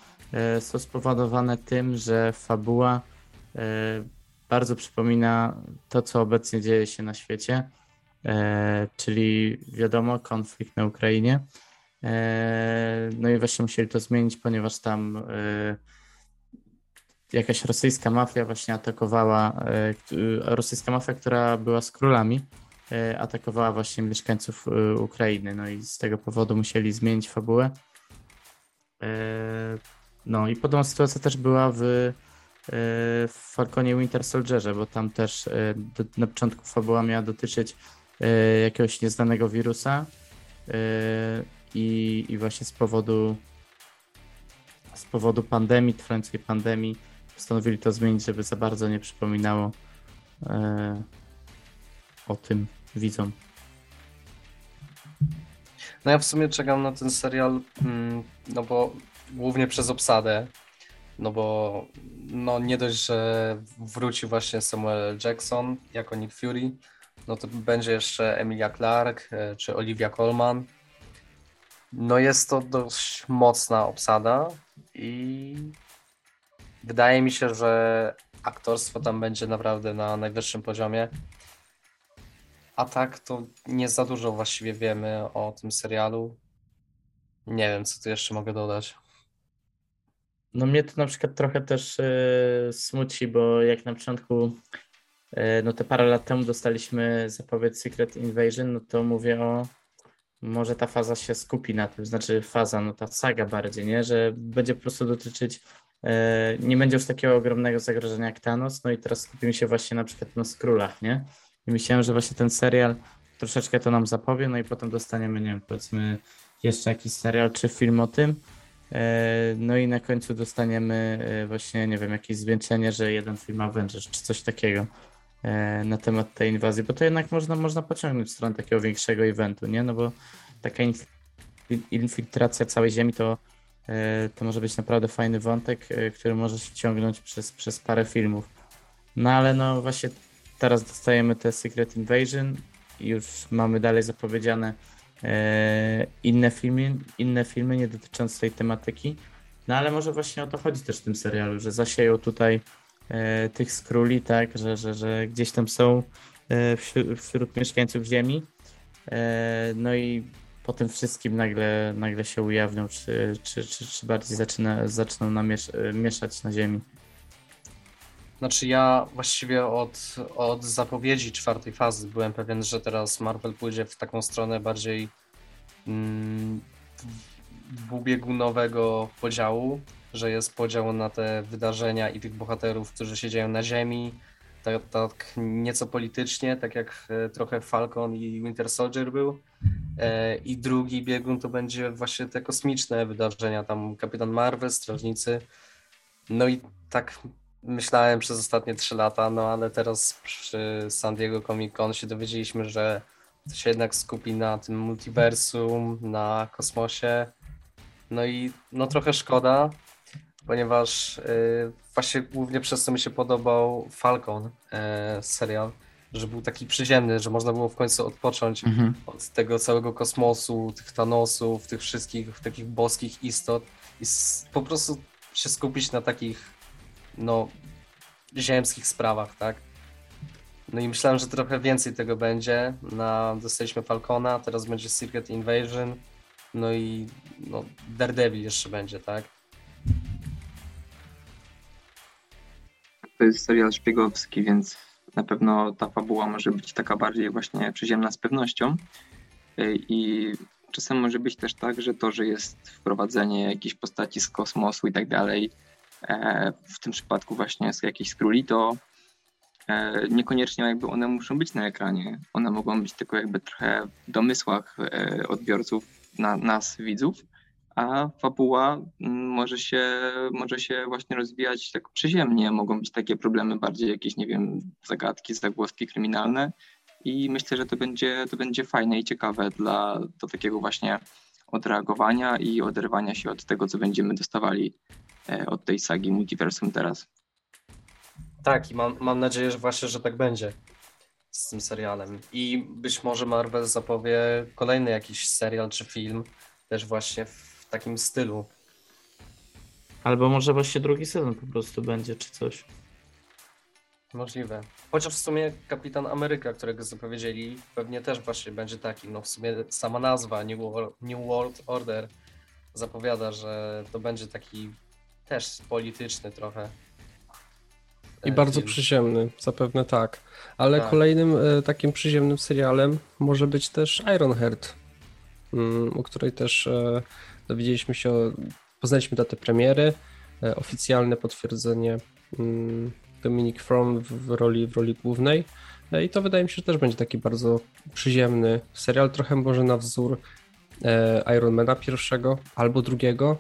są spowodowane tym, że fabuła bardzo przypomina to, co obecnie dzieje się na świecie, czyli wiadomo, konflikt na Ukrainie. E, no i właśnie musieli to zmienić, ponieważ tam e, jakaś rosyjska mafia właśnie atakowała, e, rosyjska mafia, która była z królami, atakowała właśnie mieszkańców Ukrainy. No i z tego powodu musieli zmienić fabułę. No i podobna sytuacja też była w, w Falconie Winter Soldierze, bo tam też na początku fabuła miała dotyczyć jakiegoś nieznanego wirusa i, i właśnie z powodu z powodu pandemii, trwającej pandemii postanowili to zmienić, żeby za bardzo nie przypominało e, o tym widzom. No ja w sumie czekam na ten serial, mm, no bo głównie przez obsadę, no bo no nie dość, że wróci właśnie Samuel Jackson jako Nick Fury, no to będzie jeszcze Emilia Clarke czy Olivia Colman, no jest to dość mocna obsada i wydaje mi się, że aktorstwo tam będzie naprawdę na najwyższym poziomie. A tak to nie za dużo właściwie wiemy o tym serialu. Nie wiem, co tu jeszcze mogę dodać. No mnie to na przykład trochę też yy, smuci, bo jak na początku, yy, no te parę lat temu dostaliśmy zapowiedź Secret Invasion, no to mówię o może ta faza się skupi na tym, znaczy faza, no ta saga bardziej, nie? Że będzie po prostu dotyczyć, e, nie będzie już takiego ogromnego zagrożenia jak Thanos, no i teraz skupimy się właśnie na przykład na Skrólach, nie? I myślałem, że właśnie ten serial troszeczkę to nam zapowie, no i potem dostaniemy, nie wiem, powiedzmy jeszcze jakiś serial czy film o tym, e, no i na końcu dostaniemy e, właśnie, nie wiem, jakieś zwieńczenie, że jeden film Avengers czy coś takiego. E, na temat tej inwazji, bo to jednak można, można pociągnąć w stronę takiego większego eventu, nie? No bo taka infiltracja całej Ziemi to, e, to może być naprawdę fajny wątek, e, który może się ciągnąć przez, przez parę filmów. No ale no właśnie teraz dostajemy te Secret Invasion i już mamy dalej zapowiedziane inne filmy, inne filmy nie dotyczące tej tematyki. No ale może właśnie o to chodzi też w tym serialu, że zasieją tutaj tych skróli, tak, że, że, że gdzieś tam są e, wśród, wśród mieszkańców Ziemi. E, no i po tym wszystkim nagle, nagle się ujawnią, czy, czy, czy, czy bardziej zaczyna, zaczną namiesz, mieszać na Ziemi. Znaczy ja właściwie od, od zapowiedzi czwartej fazy byłem pewien, że teraz Marvel pójdzie w taką stronę bardziej mm, dwubiegunowego podziału, że jest podział na te wydarzenia i tych bohaterów, którzy się dzieją na Ziemi, tak, tak nieco politycznie, tak jak e, trochę Falcon i Winter Soldier był. E, I drugi biegun to będzie właśnie te kosmiczne wydarzenia, tam Kapitan Marvel, Strażnicy. No i tak myślałem przez ostatnie trzy lata, no ale teraz przy San Diego Comic Con się dowiedzieliśmy, że to się jednak skupi na tym multiversum, na kosmosie. No i no trochę szkoda, ponieważ y, właśnie głównie przez to mi się podobał Falcon y, serial, że był taki przyziemny, że można było w końcu odpocząć mhm. od tego całego kosmosu, tych Thanosów, tych wszystkich takich boskich istot i po prostu się skupić na takich no ziemskich sprawach, tak? No i myślałem, że trochę więcej tego będzie. Na, dostaliśmy Falcona, teraz będzie Secret Invasion, no i no, Daredevil jeszcze będzie, tak? To jest serial szpiegowski, więc na pewno ta fabuła może być taka bardziej właśnie przyziemna z pewnością. I czasem może być też tak, że to, że jest wprowadzenie jakiejś postaci z kosmosu i tak dalej, e, w tym przypadku właśnie z jakiejś króli, to e, niekoniecznie jakby one muszą być na ekranie. One mogą być tylko jakby trochę w domysłach e, odbiorców, na, nas widzów, a fabuła mm, może się, może się właśnie rozwijać tak przyziemnie. Mogą być takie problemy bardziej jakieś, nie wiem, zagadki, zagłoski kryminalne i myślę, że to będzie, to będzie fajne i ciekawe dla do takiego właśnie odreagowania i oderwania się od tego, co będziemy dostawali e, od tej sagi multiversum teraz. Tak, i mam, mam nadzieję, że właśnie, że tak będzie z tym serialem. I być może Marvel zapowie kolejny jakiś serial czy film, też właśnie w takim stylu. Albo może właśnie drugi sezon po prostu będzie, czy coś. Możliwe. Chociaż w sumie Kapitan Ameryka, którego zapowiedzieli, pewnie też właśnie będzie taki. No w sumie sama nazwa New World, New World Order zapowiada, że to będzie taki też polityczny trochę. I e, bardzo film. przyziemny, zapewne tak. Ale Tak. kolejnym e, takim przyziemnym serialem może być też Ironheart, mm, o której też e, dowiedzieliśmy się, o, poznaliśmy datę premiery, e, oficjalne potwierdzenie mm, Dominic From w, roli, w roli głównej. E, I to wydaje mi się, że też będzie taki bardzo przyziemny serial, trochę może na wzór e, Ironmana pierwszego albo drugiego.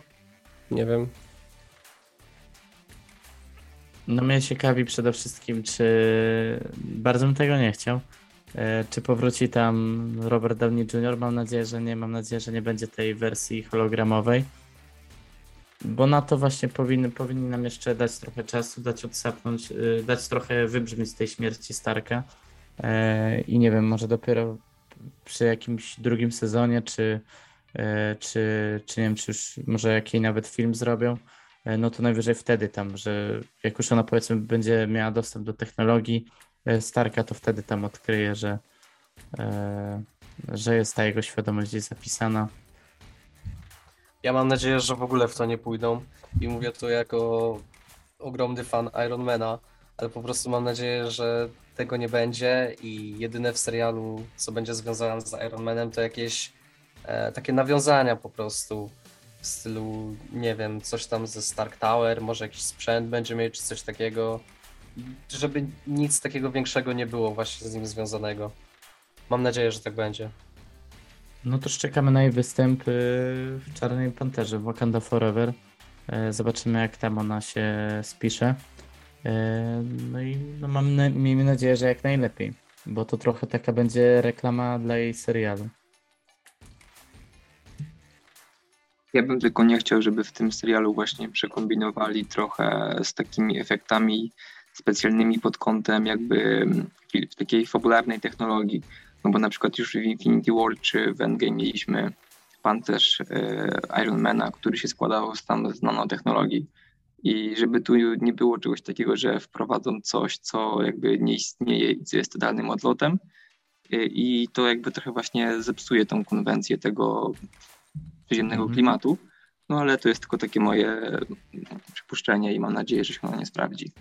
Nie wiem, No mnie ciekawi przede wszystkim, czy bardzo bym tego nie chciał. E, Czy powróci tam Robert Downey Jr.? Mam nadzieję, że nie. Mam nadzieję, że nie będzie tej wersji hologramowej. Bo na to właśnie powinny, powinni nam jeszcze dać trochę czasu, dać odsapnąć, y, dać trochę wybrzmieć z tej śmierci Starka. E, I nie wiem, może dopiero przy jakimś drugim sezonie, czy, e, czy, czy nie wiem, czy już może jakiś nawet film zrobią, no to najwyżej wtedy tam, że jak już ona powiedzmy będzie miała dostęp do technologii Starka, to wtedy tam odkryje, że, e, że jest ta jego świadomość gdzieś zapisana. Ja mam nadzieję, że w ogóle w to nie pójdą i mówię to jako ogromny fan Ironmana, ale po prostu mam nadzieję, że tego nie będzie i jedyne w serialu, co będzie związane z Ironmanem, to jakieś e, takie nawiązania po prostu w stylu, nie wiem, coś tam ze Stark Tower, może jakiś sprzęt będzie mieć, czy coś takiego, żeby nic takiego większego nie było właśnie z nim związanego. Mam nadzieję, że tak będzie. No to czekamy na jej występ w Czarnej Panterze, w Wakanda Forever. E, Zobaczymy, jak tam ona się spisze. E, No i no mam na, miejmy nadzieję, że jak najlepiej, bo to trochę taka będzie reklama dla jej serialu. Ja bym tylko nie chciał, żeby w tym serialu właśnie przekombinowali trochę z takimi efektami specjalnymi pod kątem jakby mm, takiej fabularnej technologii. No bo na przykład już w Infinity War czy w Endgame mieliśmy pancerz e, Ironmana, który się składał z tam z nanotechnologii. I żeby tu nie było czegoś takiego, że wprowadzą coś, co jakby nie istnieje i co jest totalnym odlotem. E, I to jakby trochę właśnie zepsuje tą konwencję tego przyziemnego Mhm. klimatu. No ale to jest tylko takie moje mm, przypuszczenie i mam nadzieję, że się ono nie sprawdzi.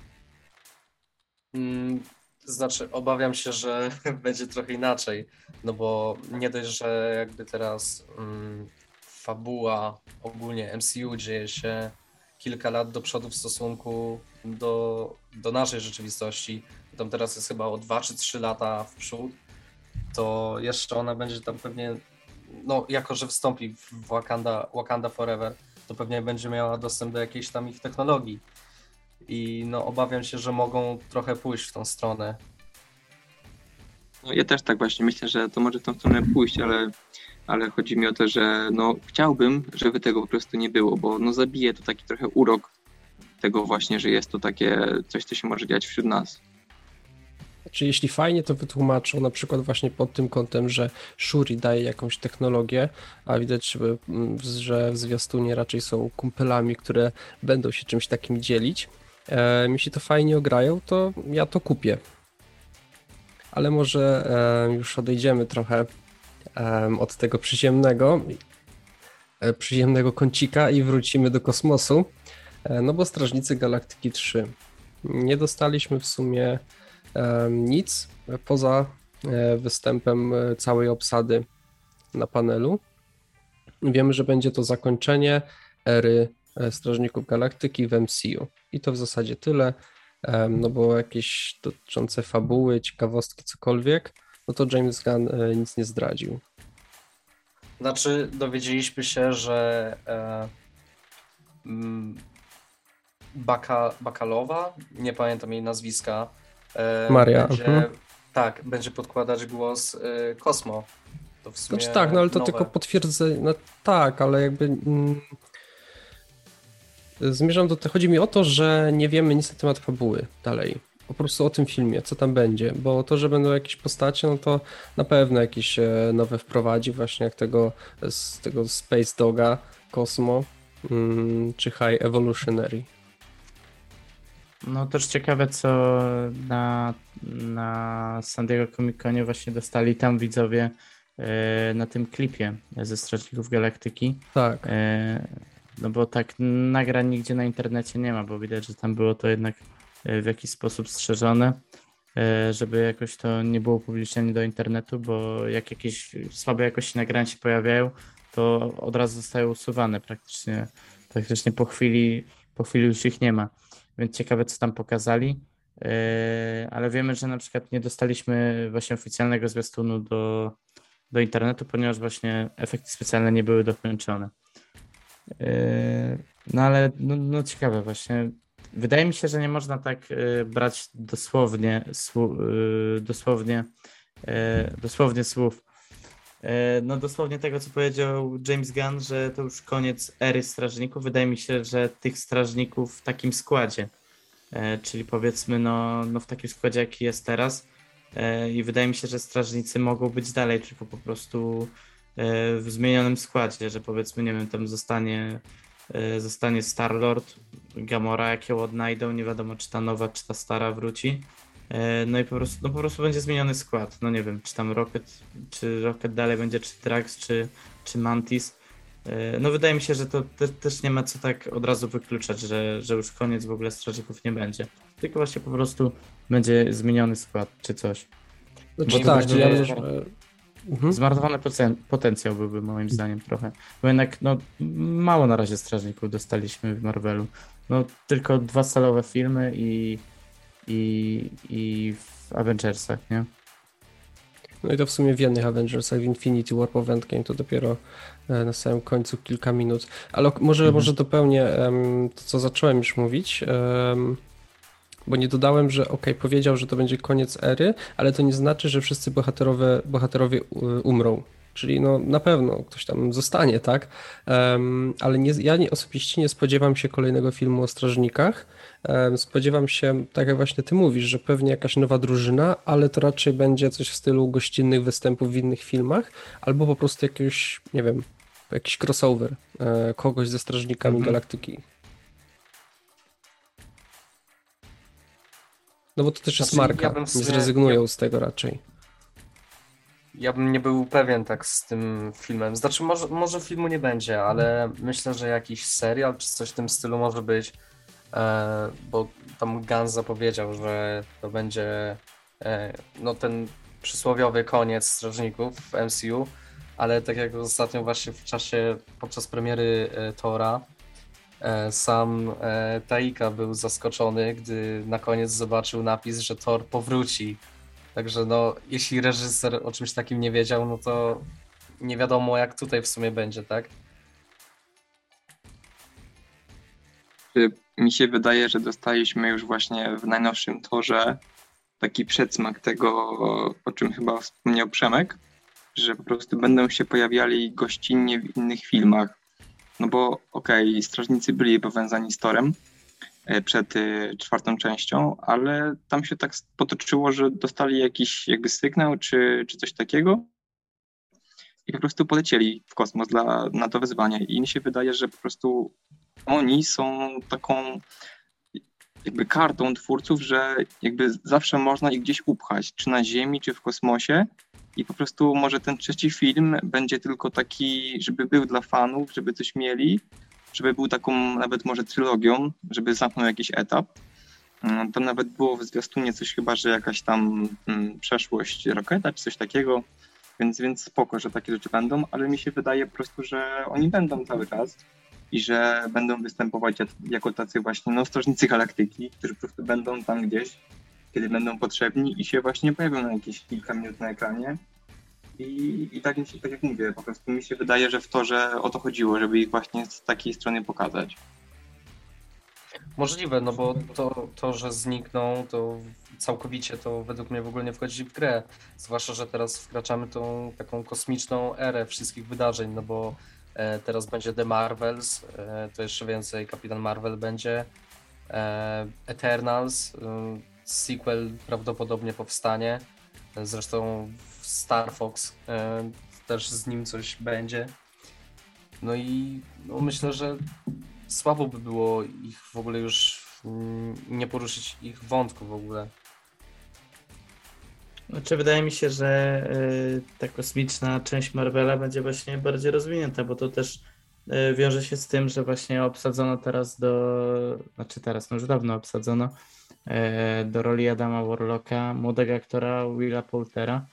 Mm, to znaczy, obawiam się, że będzie trochę inaczej, no bo nie dość, że jakby teraz mm, fabuła ogólnie MCU dzieje się kilka lat do przodu w stosunku do, do naszej rzeczywistości, tam teraz jest chyba o 2 czy 3 lata w przód, to jeszcze ona będzie tam pewnie, no jako, że wystąpi w Wakanda, Wakanda Forever, to pewnie będzie miała dostęp do jakiejś tam ich technologii. I no obawiam się, że mogą trochę pójść w tą stronę. No, ja też tak właśnie myślę, że to może w tą stronę pójść, ale, ale chodzi mi o to, że no, chciałbym, żeby tego po prostu nie było, bo no, zabije to taki trochę urok tego właśnie, że jest to takie coś, co się może dziać wśród nas. Czy jeśli fajnie to wytłumaczą, na przykład właśnie pod tym kątem, że Shuri daje jakąś technologię, a widać, że, że w zwiastunie raczej są kumpelami, które będą się czymś takim dzielić. E, jeśli to fajnie ograją, to ja to kupię. Ale może e, już odejdziemy trochę em, od tego przyziemnego, e, przyziemnego kącika i wrócimy do kosmosu. E, no bo Strażnicy Galaktyki 3. Nie dostaliśmy w sumie em, nic poza e, występem e, całej obsady na panelu. Wiemy, że będzie to zakończenie ery e, Strażników Galaktyki w MCU. I to w zasadzie tyle, no bo jakieś dotyczące fabuły, ciekawostki, cokolwiek, no to James Gunn e, nic nie zdradził. Znaczy, dowiedzieliśmy się, że e, mm, Baka, Bakalowa, nie pamiętam jej nazwiska, e, Maria. Będzie, mhm. Tak, będzie podkładać głos e, Kosmo. To w sumie znaczy tak, no ale to nowe. tylko potwierdzenie, no tak, ale jakby... Mm, zmierzam do tego, chodzi mi o to, że nie wiemy nic na temat fabuły dalej po prostu o tym filmie, co tam będzie, bo to, że będą jakieś postacie, no to na pewno jakieś e, nowe wprowadzi, właśnie jak tego, z tego Space Doga, Cosmo mm, czy High Evolutionary. No też ciekawe, co na, na San Diego Comic Conie właśnie dostali tam widzowie e, na tym klipie ze Strażników Galaktyki. Tak. No bo tak nagrań nigdzie na internecie nie ma, bo widać, że tam było to jednak E, w jakiś sposób strzeżone, e, żeby jakoś to nie było upublicznione do internetu, bo jak jakieś słabe jakości nagrania się pojawiają, to od razu zostają usuwane praktycznie, praktycznie po chwili, po chwili już ich nie ma. Więc ciekawe, co tam pokazali. E, ale wiemy, że na przykład nie dostaliśmy właśnie oficjalnego zwiastunu do, do internetu, ponieważ właśnie efekty specjalne nie były dokończone. No ale no, no ciekawe właśnie. Wydaje mi się, że nie można tak y, brać dosłownie, y, dosłownie, y, dosłownie słów. No dosłownie tego, co powiedział James Gunn, że to już koniec ery strażników. Wydaje mi się, że tych strażników w takim składzie, czyli powiedzmy no, no w takim składzie, jaki jest teraz. I wydaje mi się, że strażnicy mogą być dalej, tylko po prostu w zmienionym składzie, że powiedzmy, nie wiem, tam zostanie E, zostanie Star-Lord, Gamora, jak ją odnajdą, nie wiadomo czy ta nowa, czy ta stara wróci. E, no i po prostu, no po prostu będzie zmieniony skład. No nie wiem, czy tam Rocket, czy Rocket dalej będzie, czy Drax, czy, czy Mantis. E, no wydaje mi się, że to te, też nie ma co tak od razu wykluczać, że, że już koniec w ogóle strażników nie będzie. Tylko właśnie po prostu będzie zmieniony skład, czy coś. Znaczy, tak, ja, Mhm. Zmarnowany potencjał byłby moim zdaniem trochę. Bo jednak no, mało na razie strażników dostaliśmy w Marvelu. No, tylko dwa salowe filmy i, i, i w Avengersach, nie? No i to w sumie w jednych Avengersach, w Infinity War po Endgame to dopiero e, na samym końcu kilka minut. Ale może, mhm. może dopełnię um, to, co zacząłem już mówić. Um, bo nie dodałem, że ok, powiedział, że to będzie koniec ery, ale to nie znaczy, że wszyscy bohaterowie, bohaterowie umrą. Czyli no, na pewno ktoś tam zostanie, tak? Um, ale nie, ja nie, osobiście nie spodziewam się kolejnego filmu o strażnikach. Um, spodziewam się, tak jak właśnie ty mówisz, że pewnie jakaś nowa drużyna, ale to raczej będzie coś w stylu gościnnych występów w innych filmach, albo po prostu jakiegoś, nie wiem, jakiś crossover e, kogoś ze strażnikami mhm. galaktyki. No bo to też jest znaczy, marka, ja sumie, zrezygnują ja, z tego raczej. Ja bym nie był pewien tak z tym filmem. Znaczy może, może filmu nie będzie, ale myślę, że jakiś serial czy coś w tym stylu może być, e, bo tam Gans zapowiedział, że to będzie e, no ten przysłowiowy koniec Strażników w MCU, ale tak jak ostatnio właśnie w czasie, podczas premiery e, Tora, sam e, Taika był zaskoczony, gdy na koniec zobaczył napis, że Thor powróci. Także no, jeśli reżyser o czymś takim nie wiedział, no to nie wiadomo jak tutaj w sumie będzie, tak? Mi się wydaje, że dostaliśmy już właśnie w najnowszym torze taki przedsmak tego, o czym chyba wspomniał Przemek, że po prostu będą się pojawiali gościnnie w innych filmach. No bo okej, okay, strażnicy byli powiązani z Torem e, przed e, czwartą częścią, ale tam się tak potoczyło, że dostali jakiś jakby sygnał czy, czy coś takiego i po prostu polecieli w kosmos dla, na to wyzwanie. I mi się wydaje, że po prostu oni są taką jakby kartą twórców, że jakby zawsze można ich gdzieś upchać, czy na Ziemi, czy w kosmosie i po prostu może ten trzeci film będzie tylko taki, żeby był dla fanów, żeby coś mieli, żeby był taką nawet może trylogią, żeby zamknął jakiś etap. Mm, tam nawet było w zwiastunie coś chyba, że jakaś tam mm, przeszłość Roketa czy coś takiego. Więc, więc spoko, że takie rzeczy będą, ale mi się wydaje po prostu, że oni będą cały czas i że będą występować jako tacy właśnie no, strażnicy galaktyki, którzy po prostu będą tam gdzieś, kiedy będą potrzebni i się właśnie pojawią na jakieś kilka minut na ekranie. I, i tak, tak jak mówię, po prostu mi się wydaje, że w to, że o to chodziło, żeby ich właśnie z takiej strony pokazać. Możliwe, no bo to, to, że znikną, to całkowicie to według mnie w ogóle nie wchodzi w grę. Zwłaszcza, że teraz wkraczamy tą taką kosmiczną erę wszystkich wydarzeń, no bo e, teraz będzie The Marvels, e, to jeszcze więcej Kapitan Marvel będzie, e, Eternals, e, sequel prawdopodobnie powstanie, zresztą Star Fox e, też z nim coś będzie. No i no myślę, że słabo by było ich w ogóle już mm, nie poruszyć ich wątku w ogóle. Znaczy, wydaje mi się, że y, ta kosmiczna część Marvela będzie właśnie bardziej rozwinięta, bo to też y, wiąże się z tym, że właśnie obsadzono teraz do, znaczy teraz, no już dawno obsadzono do roli Adama Warlocka, młodego aktora Willa Poultera.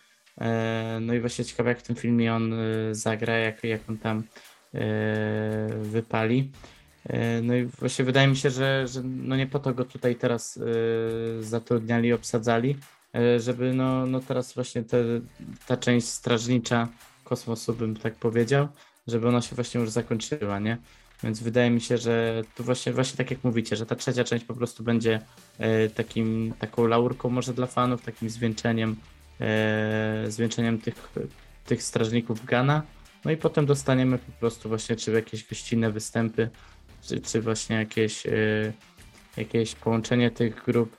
No i właśnie ciekawe, jak w tym filmie on zagra, jak, jak on tam wypali. No i właśnie wydaje mi się, że, że no nie po to go tutaj teraz zatrudniali, obsadzali, E, żeby no, no teraz właśnie te, ta część strażnicza kosmosu, bym tak powiedział, żeby ona się właśnie już zakończyła, nie? Więc wydaje mi się, że tu właśnie, właśnie tak jak mówicie, że ta trzecia część po prostu będzie e, takim, taką laurką może dla fanów, takim zwieńczeniem, e, zwieńczeniem tych, tych strażników Gana. No i potem dostaniemy po prostu właśnie czy jakieś gościnne występy, czy, czy właśnie jakieś, e, jakieś połączenie tych grup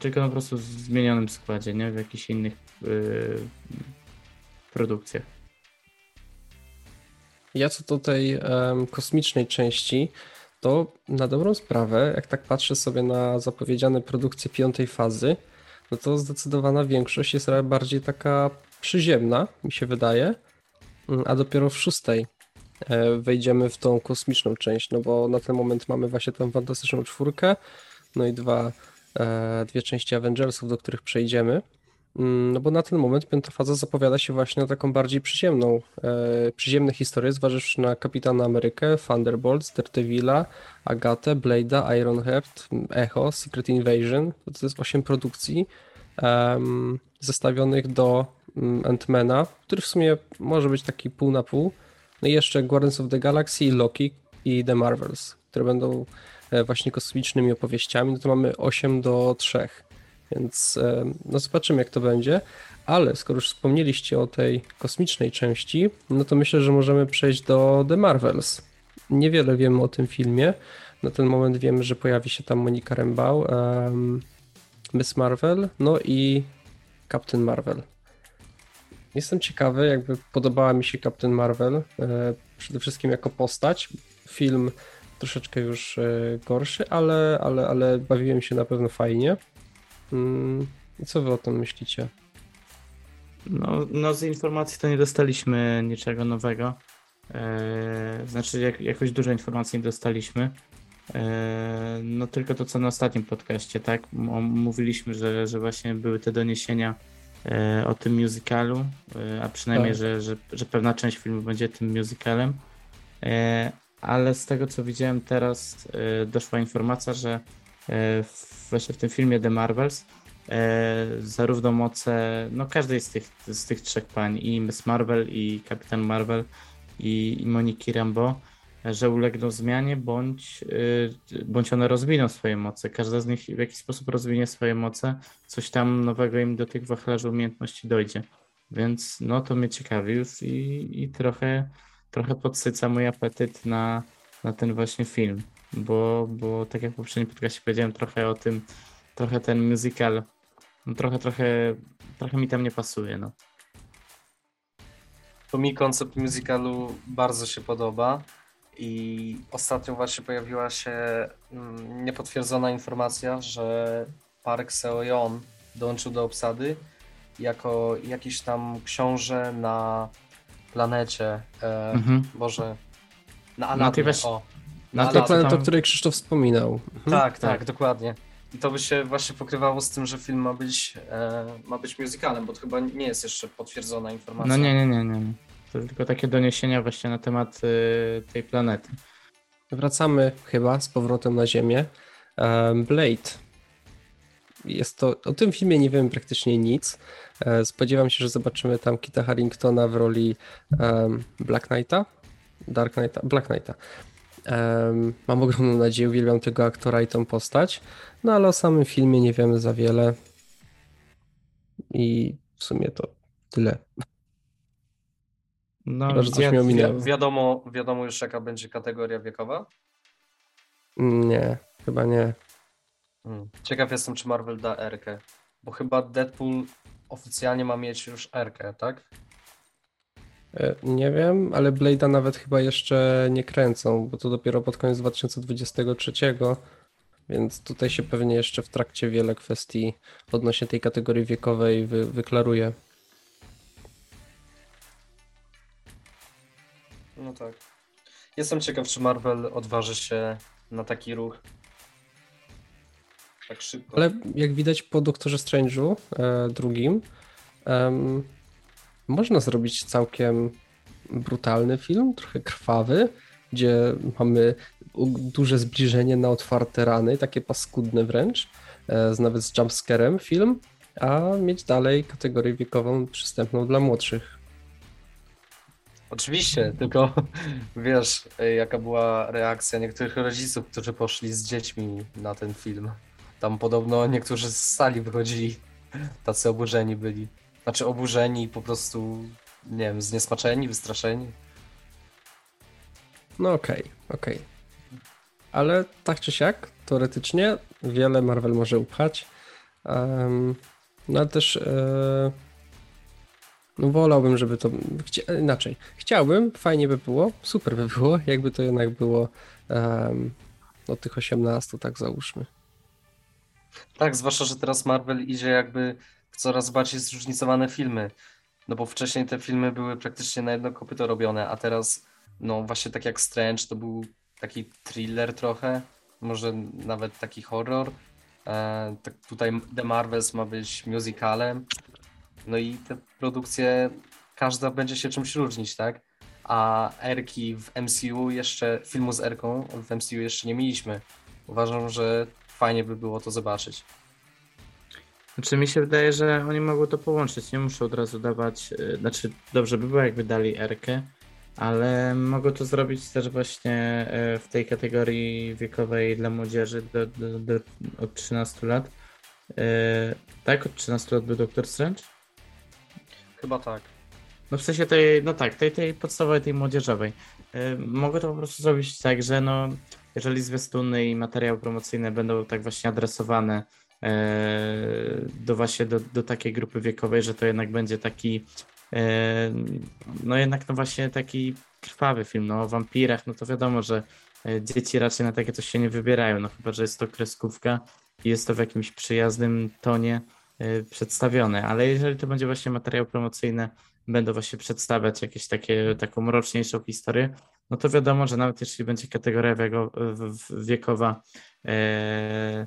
tylko po prostu w zmienionym składzie, nie w jakichś innych produkcjach. Ja co do tej um, kosmicznej części, to na dobrą sprawę, jak tak patrzę sobie na zapowiedziane produkcje piątej fazy, no to zdecydowana większość jest bardziej taka przyziemna, mi się wydaje, mm, a dopiero w szóstej e, wejdziemy w tą kosmiczną część, no bo na ten moment mamy właśnie tę fantastyczną czwórkę, no i dwa E, dwie części Avengersów, do których przejdziemy. Mm, no bo na ten moment piąta faza zapowiada się właśnie na taką bardziej przyziemną, e, przyziemne historie, zważywszy na Kapitana Amerykę, Thunderbolts, Daredevila, Agatę, Blade'a, Ironheart, Echo, Secret Invasion. To jest osiem produkcji um, zestawionych do um, Ant-Mana, który w sumie może być taki pół na pół. No i jeszcze Guardians of the Galaxy, Loki i The Marvels, które będą E, właśnie kosmicznymi opowieściami, no to mamy 8 do 3. Więc e, no zobaczymy, jak to będzie. Ale skoro już wspomnieliście o tej kosmicznej części, no to myślę, że możemy przejść do The Marvels. Niewiele wiemy o tym filmie. Na ten moment wiemy, że pojawi się tam Monika Rembau, um, Miss Marvel, no i Captain Marvel. Jestem ciekawy, jakby podobała mi się Captain Marvel, e, przede wszystkim jako postać. Film troszeczkę już e, gorszy, ale, ale, ale bawiłem się na pewno fajnie. Mm, co wy o tym myślicie? No, no z informacji to nie dostaliśmy niczego nowego. Eee, znaczy jak, jakoś dużo informacji nie dostaliśmy. Eee, no tylko to, co na ostatnim podcaście, tak? mówiliśmy, że, że właśnie były te doniesienia e, o tym musicalu, e, a przynajmniej, tak. że, że, że pewna część filmu będzie tym musicalem. E, ale z tego co widziałem teraz doszła informacja, że y, właśnie w tym filmie The Marvels y, zarówno moce no każdej z tych, z tych trzech pań, i Miss Marvel, i Kapitan Marvel, i, i Moniki Rambo, że ulegną zmianie, bądź, bądź one rozwiną swoje moce. Każda z nich w jakiś sposób rozwinie swoje moce, coś tam nowego im do tych wachlarzy umiejętności dojdzie. Więc no to mnie ciekawi już i, i trochę trochę podsyca mój apetyt na, na ten właśnie film, bo, bo tak jak w poprzednim podcastie powiedziałem trochę o tym, trochę ten musical, no trochę, trochę, trochę mi tam nie pasuje, no. To mi koncept musicalu bardzo się podoba i ostatnio właśnie pojawiła się mm, niepotwierdzona informacja, że Park Seo-yeon dołączył do obsady jako jakiś tam książę na planecie, e, mhm. Boże, na Aladnie, na tej, o. Na, na tej planecie, o której Krzysztof wspominał. Mhm. Tak, tak, tak, dokładnie. I to by się właśnie pokrywało z tym, że film ma być, e, ma być musicalem, bo to chyba nie jest jeszcze potwierdzona informacja. No nie, nie, nie, nie. To tylko takie doniesienia właśnie na temat y, tej planety. Wracamy chyba z powrotem na Ziemię. Blade. Jest to, o tym filmie nie wiem praktycznie nic. E, spodziewam się, że zobaczymy tam Kita Harringtona w roli um, Black Knighta. Dark Knighta, Black Knighta. Mam ogromną nadzieję, uwielbiam tego aktora i tą postać. No ale o samym filmie nie wiemy za wiele. I w sumie to tyle. No, Chyba, że coś mi Wi- wiadomo, wiadomo już jaka będzie kategoria wiekowa? Nie, chyba nie. Hmm. Ciekaw jestem, czy Marvel da R-kę, bo chyba Deadpool oficjalnie ma mieć już R-kę, tak? E, Nie wiem, ale Blade'a nawet chyba jeszcze nie kręcą, bo to dopiero pod koniec 2023, więc tutaj się pewnie jeszcze w trakcie wiele kwestii odnośnie tej kategorii wiekowej wy, wyklaruje. No tak. Jestem ciekaw, czy Marvel odważy się na taki ruch. Tak szybko. Ale jak widać po Doktorze Strange'u e, drugim, em, można zrobić całkiem brutalny film, trochę krwawy, gdzie mamy duże zbliżenie na otwarte rany, takie paskudne wręcz, e, z, nawet z jumpscarem film, a mieć dalej kategorię wiekową przystępną dla młodszych. Oczywiście, tylko wiesz, y, jaka była reakcja niektórych rodziców, którzy poszli z dziećmi na ten film. Tam podobno niektórzy z sali wychodzili, tacy oburzeni byli. Znaczy oburzeni, po prostu, nie wiem, zniesmaczeni, wystraszeni. No okej, okej. Ale tak czy siak, teoretycznie wiele Marvel może upchać. Em, no ale też e, no wolałbym, żeby to... Chcia, inaczej. Chciałbym, fajnie by było, super by było, jakby to jednak było em, od tych 18, tak załóżmy. Tak, zwłaszcza, że teraz Marvel idzie jakby coraz bardziej zróżnicowane filmy. No bo wcześniej te filmy były praktycznie na jedno kopyto robione, a teraz, no właśnie tak jak Strange, to był taki thriller trochę, może nawet taki horror. E, tak tutaj The Marvels ma być musicalem. No i te produkcje, każda będzie się czymś różnić, tak? A Erki w MCU jeszcze, filmu z Erką w MCU jeszcze nie mieliśmy. Uważam, że fajnie by było to zobaczyć. Znaczy mi się wydaje, że oni mogą to połączyć, nie muszą od razu dawać, y, znaczy dobrze by było jakby dali Erkę, ale mogą to zrobić też właśnie y, w tej kategorii wiekowej dla młodzieży do, do, do, od 13 lat. Y, Tak, od 13 lat był Doktor Strange? Chyba tak. No w sensie tej, no tak, tej, tej podstawowej, tej młodzieżowej. Mogę to po prostu zrobić tak, że no, jeżeli zwiastuny i materiały promocyjne będą tak właśnie adresowane do właśnie do, do takiej grupy wiekowej, że to jednak będzie taki e, no jednak no właśnie taki krwawy film, no o wampirach, no to wiadomo, że e, dzieci raczej na takie coś się nie wybierają, no chyba, że jest to kreskówka i jest to w jakimś przyjaznym tonie e, przedstawione, ale jeżeli to będzie właśnie materiał promocyjny, będą właśnie przedstawiać jakieś takie, taką mroczniejszą historię, no to wiadomo, że nawet jeśli będzie kategoria wiekowa e,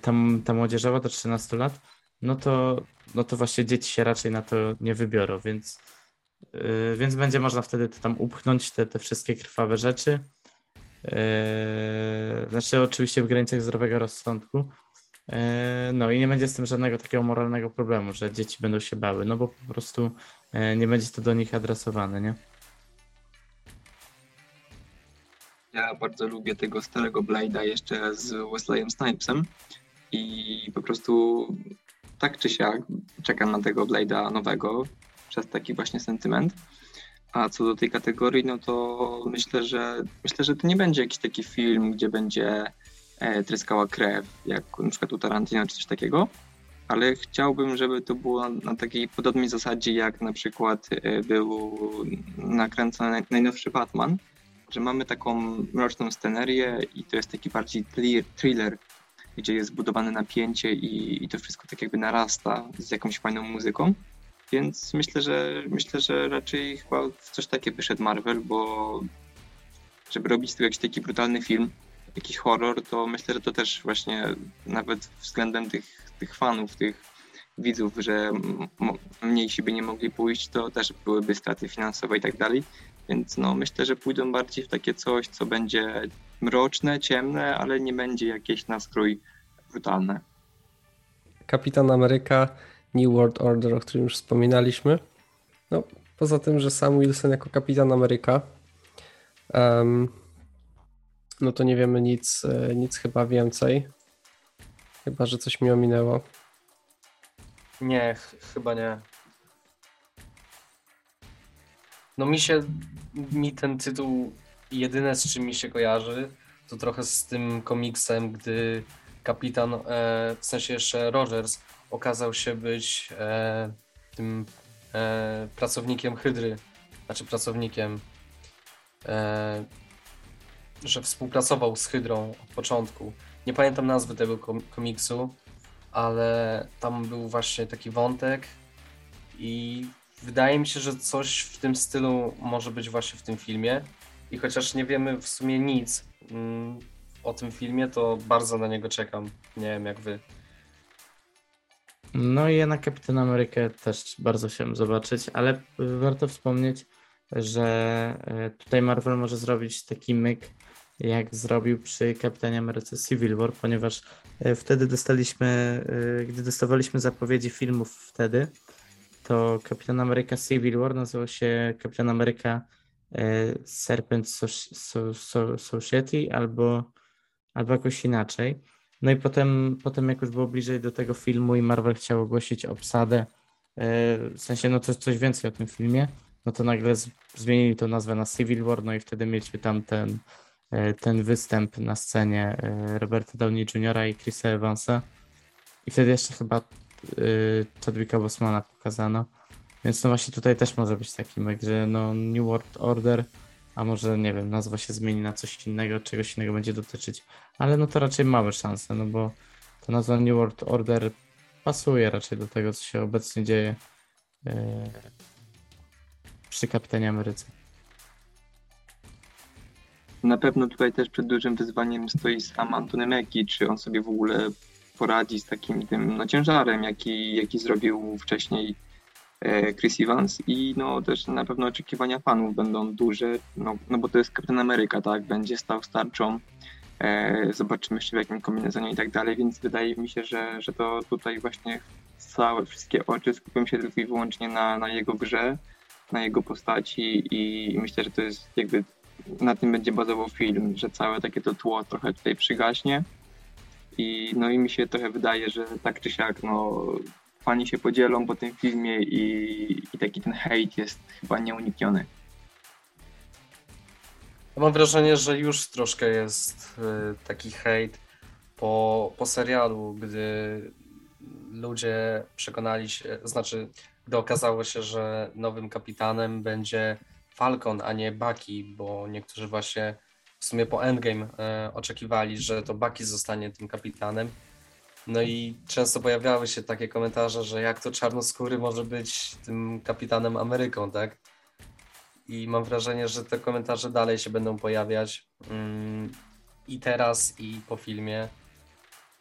ta, ta młodzieżowa do 13 lat, no to, no to właśnie dzieci się raczej na to nie wybiorą, więc, e, więc będzie można wtedy to tam upchnąć te, te wszystkie krwawe rzeczy. E, Znaczy oczywiście w granicach zdrowego rozsądku. No i nie będzie z tym żadnego takiego moralnego problemu, że dzieci będą się bały, no bo po prostu nie będzie to do nich adresowane, nie? Ja bardzo lubię tego starego Blade'a jeszcze z Wesleyem Snipesem i po prostu tak czy siak czekam na tego Blade'a nowego przez taki właśnie sentyment. A co do tej kategorii, no to myślę, że myślę, że to nie będzie jakiś taki film, gdzie będzie e, tryskała krew, jak na przykład u Tarantino czy coś takiego, ale chciałbym, żeby to było na takiej podobnej zasadzie, jak na przykład e, był nakręcony najnowszy Batman, że mamy taką mroczną scenerię i to jest taki bardziej thri- thriller, gdzie jest zbudowane napięcie i, i to wszystko tak jakby narasta z jakąś fajną muzyką. Więc myślę, że myślę, że raczej chyba w coś takie wyszedł Marvel, bo żeby robić tego jakiś taki brutalny film, jakiś horror, to myślę, że to też właśnie nawet względem tych, tych fanów, tych widzów, że mniejsi by nie mogli pójść, to też byłyby straty finansowe i tak dalej. Więc no, myślę, że pójdą bardziej w takie coś, co będzie mroczne, ciemne, ale nie będzie jakieś nastrój brutalne. Kapitan Ameryka, New World Order, o którym już wspominaliśmy. No, poza tym, że Sam Wilson jako Kapitan Ameryka, um, no to nie wiemy nic, e, nic chyba więcej. Chyba, że coś mi ominęło. Nie, ch chyba nie. No mi się, mi ten tytuł, jedyne z czym mi się kojarzy, to trochę z tym komiksem, gdy kapitan, e, w sensie jeszcze Rogers, okazał się być e, tym e, pracownikiem Hydry, znaczy pracownikiem, e, że współpracował z Hydrą od początku. Nie pamiętam nazwy tego komiksu, ale tam był właśnie taki wątek i wydaje mi się, że coś w tym stylu może być właśnie w tym filmie. I chociaż nie wiemy w sumie nic mm, o tym filmie, to bardzo na niego czekam. Nie wiem jak wy. No i ja na Kapitan Amerykę też bardzo chciałem zobaczyć, ale warto wspomnieć, że e, tutaj Marvel może zrobić taki myk, jak zrobił przy Kapitanie Ameryce Civil War, ponieważ e, wtedy dostaliśmy, gdy dostawaliśmy zapowiedzi filmów wtedy, to Kapitan Ameryka Civil War nazywał się Kapitan Ameryka Serpent Society albo, albo jakoś inaczej. No i potem, potem jak już było bliżej do tego filmu i Marvel chciał ogłosić obsadę, e, w sensie no coś, coś więcej o tym filmie, no to nagle zmienili to nazwę na Civil War, no i wtedy mieliśmy tam ten, e, ten występ na scenie e, Roberta Downey Jr. i Chrisa Evansa. I wtedy jeszcze chyba Chadwicka Bosmana pokazano. Więc no właśnie tutaj też może być taki myk, że no New World Order a może nie wiem, nazwa się zmieni na coś innego, czegoś innego będzie dotyczyć, ale no to raczej małe szanse, no bo ta nazwa New World Order pasuje raczej do tego, co się obecnie dzieje yy, przy Kapitanie Ameryce. Na pewno tutaj też przed dużym wyzwaniem stoi sam Antony Mackie, czy on sobie w ogóle poradzi z takim tym no, ciężarem, jaki, jaki zrobił wcześniej E, Chris Evans i no też na pewno oczekiwania fanów będą duże, no, no bo to jest Kapitan Ameryka, tak, będzie stał starczą, e, zobaczymy jeszcze w jakim kombinezonie i tak dalej, więc wydaje mi się, że, że to tutaj właśnie całe, wszystkie oczy skupią się tylko i wyłącznie na, na jego grze, na jego postaci i myślę, że to jest jakby na tym będzie bazował film, że całe takie to tło trochę tutaj przygaśnie. I, no i mi się trochę wydaje, że tak czy siak, no, fani się podzielą po tym filmie i, i taki ten hejt jest chyba nieunikniony. mam wrażenie, że już troszkę jest y, taki hejt po, po serialu, gdy ludzie przekonali się, znaczy gdy okazało się, że nowym kapitanem będzie Falcon, a nie Bucky, bo niektórzy właśnie w sumie po Endgame y, oczekiwali, że to Bucky zostanie tym kapitanem. No i często pojawiały się takie komentarze, że jak to czarnoskóry może być tym kapitanem Ameryką, tak? I mam wrażenie, że te komentarze dalej się będą pojawiać mm, i teraz, i po filmie.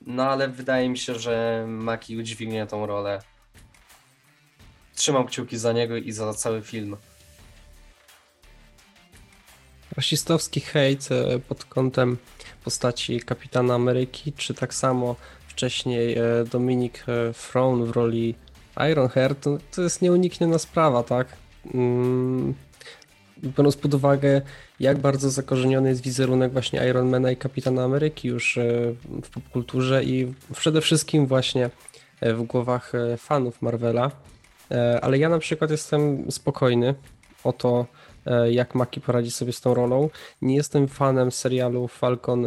No ale wydaje mi się, że Maki udźwignie tą rolę. Trzymam kciuki za niego i za cały film. Rasistowski hejt e, pod kątem postaci kapitana Ameryki, czy tak samo wcześniej e, Dominik e, Frown w roli Ironheart, to, to jest nieunikniona sprawa, tak? Mm, biorąc pod uwagę, jak bardzo zakorzeniony jest wizerunek właśnie Ironmana i Kapitana Ameryki już w popkulturze i przede wszystkim właśnie w głowach fanów Marvela. Ale ja na przykład jestem spokojny o to, jak Maki poradzi sobie z tą rolą. Nie jestem fanem serialu Falcon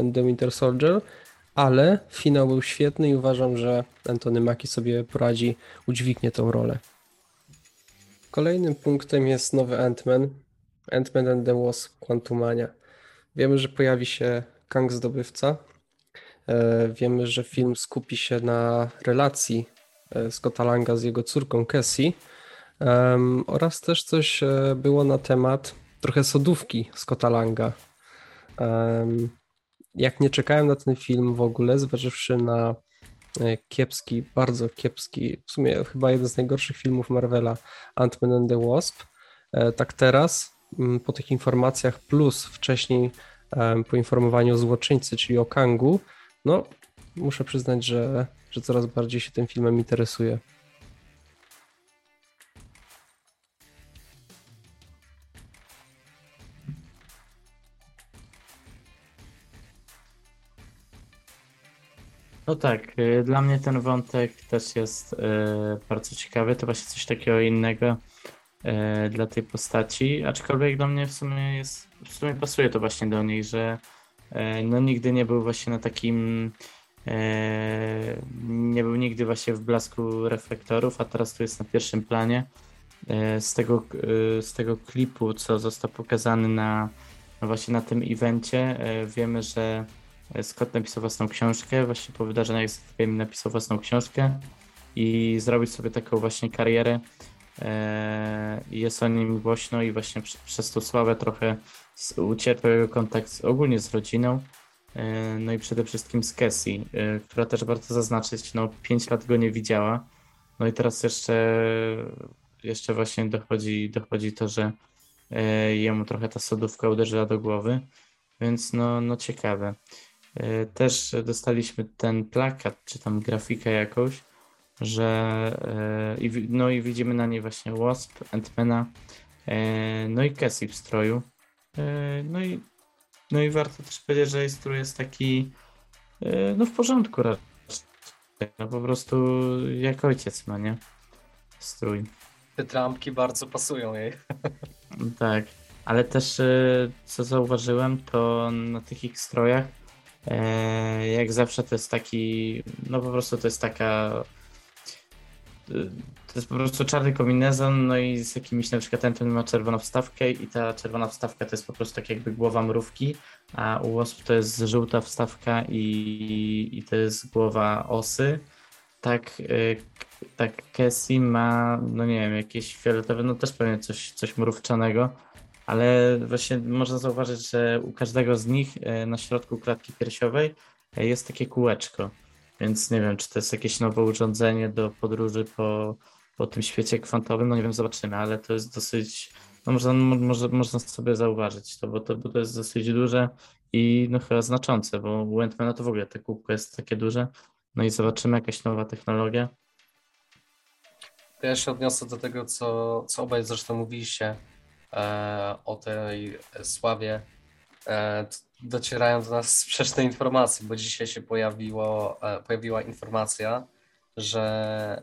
and the Winter Soldier, ale finał był świetny i uważam, że Antony Mackie sobie poradzi, udźwignie tą rolę. Kolejnym punktem jest nowy Ant-Man, Ant-Man and the Wasp Quantumania. Wiemy, że pojawi się Kang Zdobywca. E, wiemy, że film skupi się na relacji e, Scotta Langa z jego córką Cassie oraz też coś e, było na temat trochę sodówki Scotta Langa. jak nie czekałem na ten film w ogóle, zważywszy na e, kiepski, bardzo kiepski, w sumie chyba jeden z najgorszych filmów Marvela, Ant-Man and the Wasp, e, tak teraz, mm, po tych informacjach, plus wcześniej po informowaniu o złoczyńcy, czyli o Kangu, no muszę przyznać, że, że coraz bardziej się tym filmem interesuję. No tak, y, dla mnie ten wątek też jest y, bardzo ciekawy. To właśnie coś takiego innego y, dla tej postaci, aczkolwiek dla mnie w sumie jest, w sumie pasuje to właśnie do niej, że no nigdy nie był właśnie na takim nie był nigdy właśnie w blasku reflektorów, a teraz tu jest na pierwszym planie. Z tego, z tego klipu, co został pokazany na no właśnie na tym evencie, wiemy, że Scott napisał własną książkę, właśnie po wydarzeniach z Game napisał własną książkę i zrobił sobie taką właśnie karierę. E, jest o nim głośno i właśnie przez tą sławę trochę ucierpiał jego kontakt ogólnie z rodziną. E, no i przede wszystkim z Cassie, e, która też warto zaznaczyć, no 5 lat go nie widziała. No i teraz jeszcze, jeszcze właśnie dochodzi, dochodzi to, że jemu trochę ta sodówka uderzyła do głowy, więc no, no ciekawe. E, też dostaliśmy ten plakat, czy tam grafikę jakąś, że e, no i widzimy na niej właśnie Wasp, Antmana, e, no i Cassie w stroju. No i, no i warto też powiedzieć, że jej strój jest taki no w porządku raczej. No po prostu jak ojciec ma, nie? Strój. Te trampki bardzo pasują jej. Tak, ale też co zauważyłem, to na tych ich strojach jak zawsze to jest taki, no po prostu to jest taka to jest po prostu czarny kombinezon, no i z jakimiś na przykład ten, ten ma czerwoną wstawkę i ta czerwona wstawka to jest po prostu tak jakby głowa mrówki, a u Wasp to jest żółta wstawka i, i to jest głowa osy. Tak, e, tak Cassie ma, no nie wiem, jakieś fioletowe, no też pewnie coś, coś mrówczanego ale właśnie można zauważyć, że u każdego z nich e, na środku klatki piersiowej e, jest takie kółeczko. Więc nie wiem, czy to jest jakieś nowe urządzenie do podróży po, po tym świecie kwantowym. No nie wiem, zobaczymy, ale to jest dosyć. No można, może, można sobie zauważyć to bo, to, bo to jest dosyć duże i no chyba znaczące, bo u Antmana to w ogóle te kółko jest takie duże. No i zobaczymy jakaś nowa technologia. Ja się odniosę do tego, co, co obaj zresztą mówiliście o tej sławie e, docierają do nas sprzeczne informacje, bo dzisiaj się pojawiło, e, pojawiła informacja, że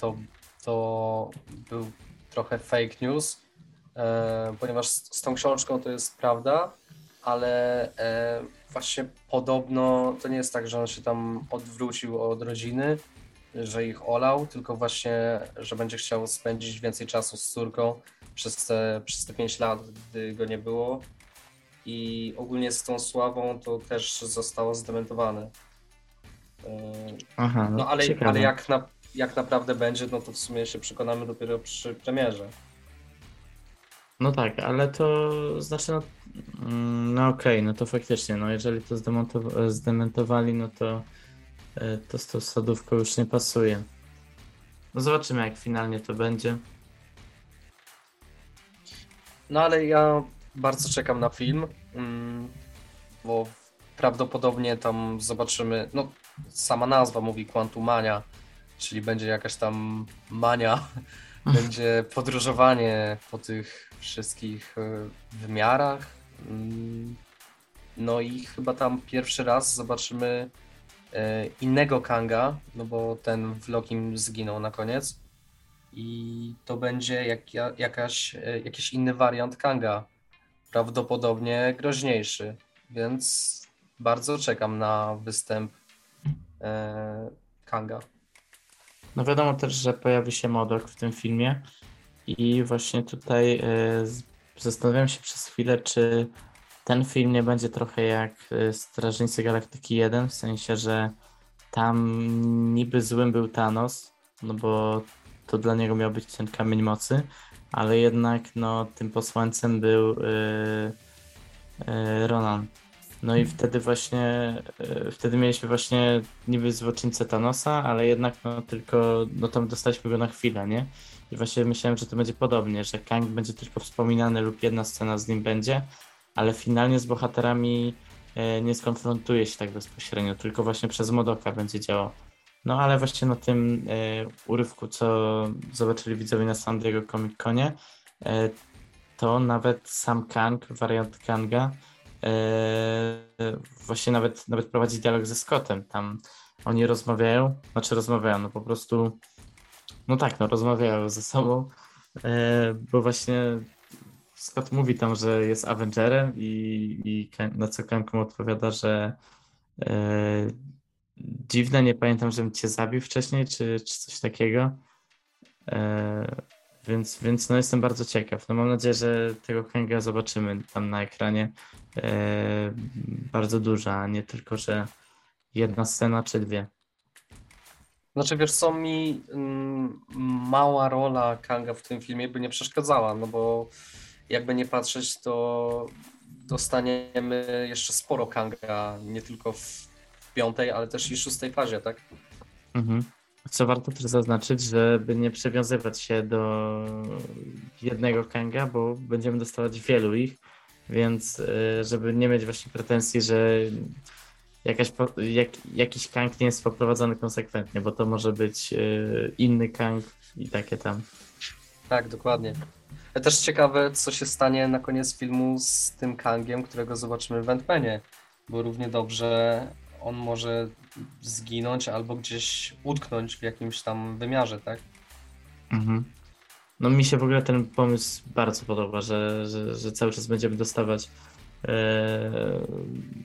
to, to był trochę fake news, ponieważ z tą książką to jest prawda, ale właśnie podobno to nie jest tak, że on się tam odwrócił od rodziny, że ich olał, tylko właśnie, że będzie chciał spędzić więcej czasu z córką przez te, przez te 5 lat, gdy go nie było. I ogólnie z tą sławą to też zostało zdementowane. Aha, no, no ale, ale jak, na, jak naprawdę będzie, no to w sumie się przekonamy dopiero przy premierze. No tak, ale to znaczy, no, mm, no okej, okay, no to faktycznie, no jeżeli to zdementowali, no to E, to z tą sadówką już nie pasuje. No zobaczymy, jak finalnie to będzie. No ale ja bardzo czekam na film, mm, bo prawdopodobnie tam zobaczymy, no sama nazwa mówi Quantumania, czyli będzie jakaś tam mania, będzie podróżowanie po tych wszystkich e, wymiarach. Mm, no i chyba tam pierwszy raz zobaczymy E, innego Kanga, no bo ten w Lokim zginął na koniec. I to będzie jak, jakaś, e, jakiś inny wariant Kanga, prawdopodobnie groźniejszy. Więc bardzo czekam na występ e, Kanga. No wiadomo też, że pojawi się Modok w tym filmie i właśnie tutaj e, zastanawiam się przez chwilę, czy ten film nie będzie trochę jak y, Strażnicy Galaktyki 1, w sensie, że tam niby złym był Thanos, no bo to dla niego miał być ten kamień mocy, ale jednak no, tym posłańcem był yy, yy, Ronan. No i wtedy właśnie, e, wtedy mieliśmy właśnie niby złoczyńcę Thanosa, ale jednak no tylko, no tam dostaliśmy go na chwilę, nie? I właśnie myślałem, że to będzie podobnie, że Kang będzie tylko wspominany lub jedna scena z nim będzie, ale finalnie z bohaterami e, nie skonfrontuje się tak bezpośrednio, tylko właśnie przez Modoka będzie działał. No ale właśnie na tym e, urywku, co zobaczyli widzowie na San Diego Comic Conie, to nawet sam Kang, wariant Kanga, Eee, właśnie nawet, nawet prowadzi dialog ze Scottem. Tam oni rozmawiają, znaczy rozmawiają, no po prostu, no tak, no rozmawiają ze sobą, bo właśnie Scott mówi tam, że jest Avengerem i, i na co Kang mu odpowiada, że e, dziwne, nie pamiętam, żebym cię zabił wcześniej, czy, czy coś takiego. E, więc, więc no jestem bardzo ciekaw. No mam nadzieję, że tego Kanga zobaczymy tam na ekranie e, bardzo dużo, a nie tylko, że jedna scena czy dwie. Znaczy wiesz co, mi mm, mała rola Kanga w tym filmie by nie przeszkadzała, no bo jakby nie patrzeć, to dostaniemy jeszcze sporo Kanga, nie tylko w piątej, ale też i szóstej fazie, tak? Mhm. Co warto też zaznaczyć, żeby nie przywiązywać się do jednego Kanga, bo będziemy dostawać wielu ich, więc e, żeby nie mieć właśnie pretensji, że jakaś, jak, jakiś Kang nie jest poprowadzony konsekwentnie, bo to może być e, inny Kang i takie tam. Tak, dokładnie. Ale też ciekawe, co się stanie na koniec filmu z tym Kangiem, którego zobaczymy w Ventmanie, bo równie dobrze on może zginąć albo gdzieś utknąć w jakimś tam wymiarze, tak? Mhm. No mi się w ogóle ten pomysł bardzo podoba, że, że, że cały czas będziemy dostawać e,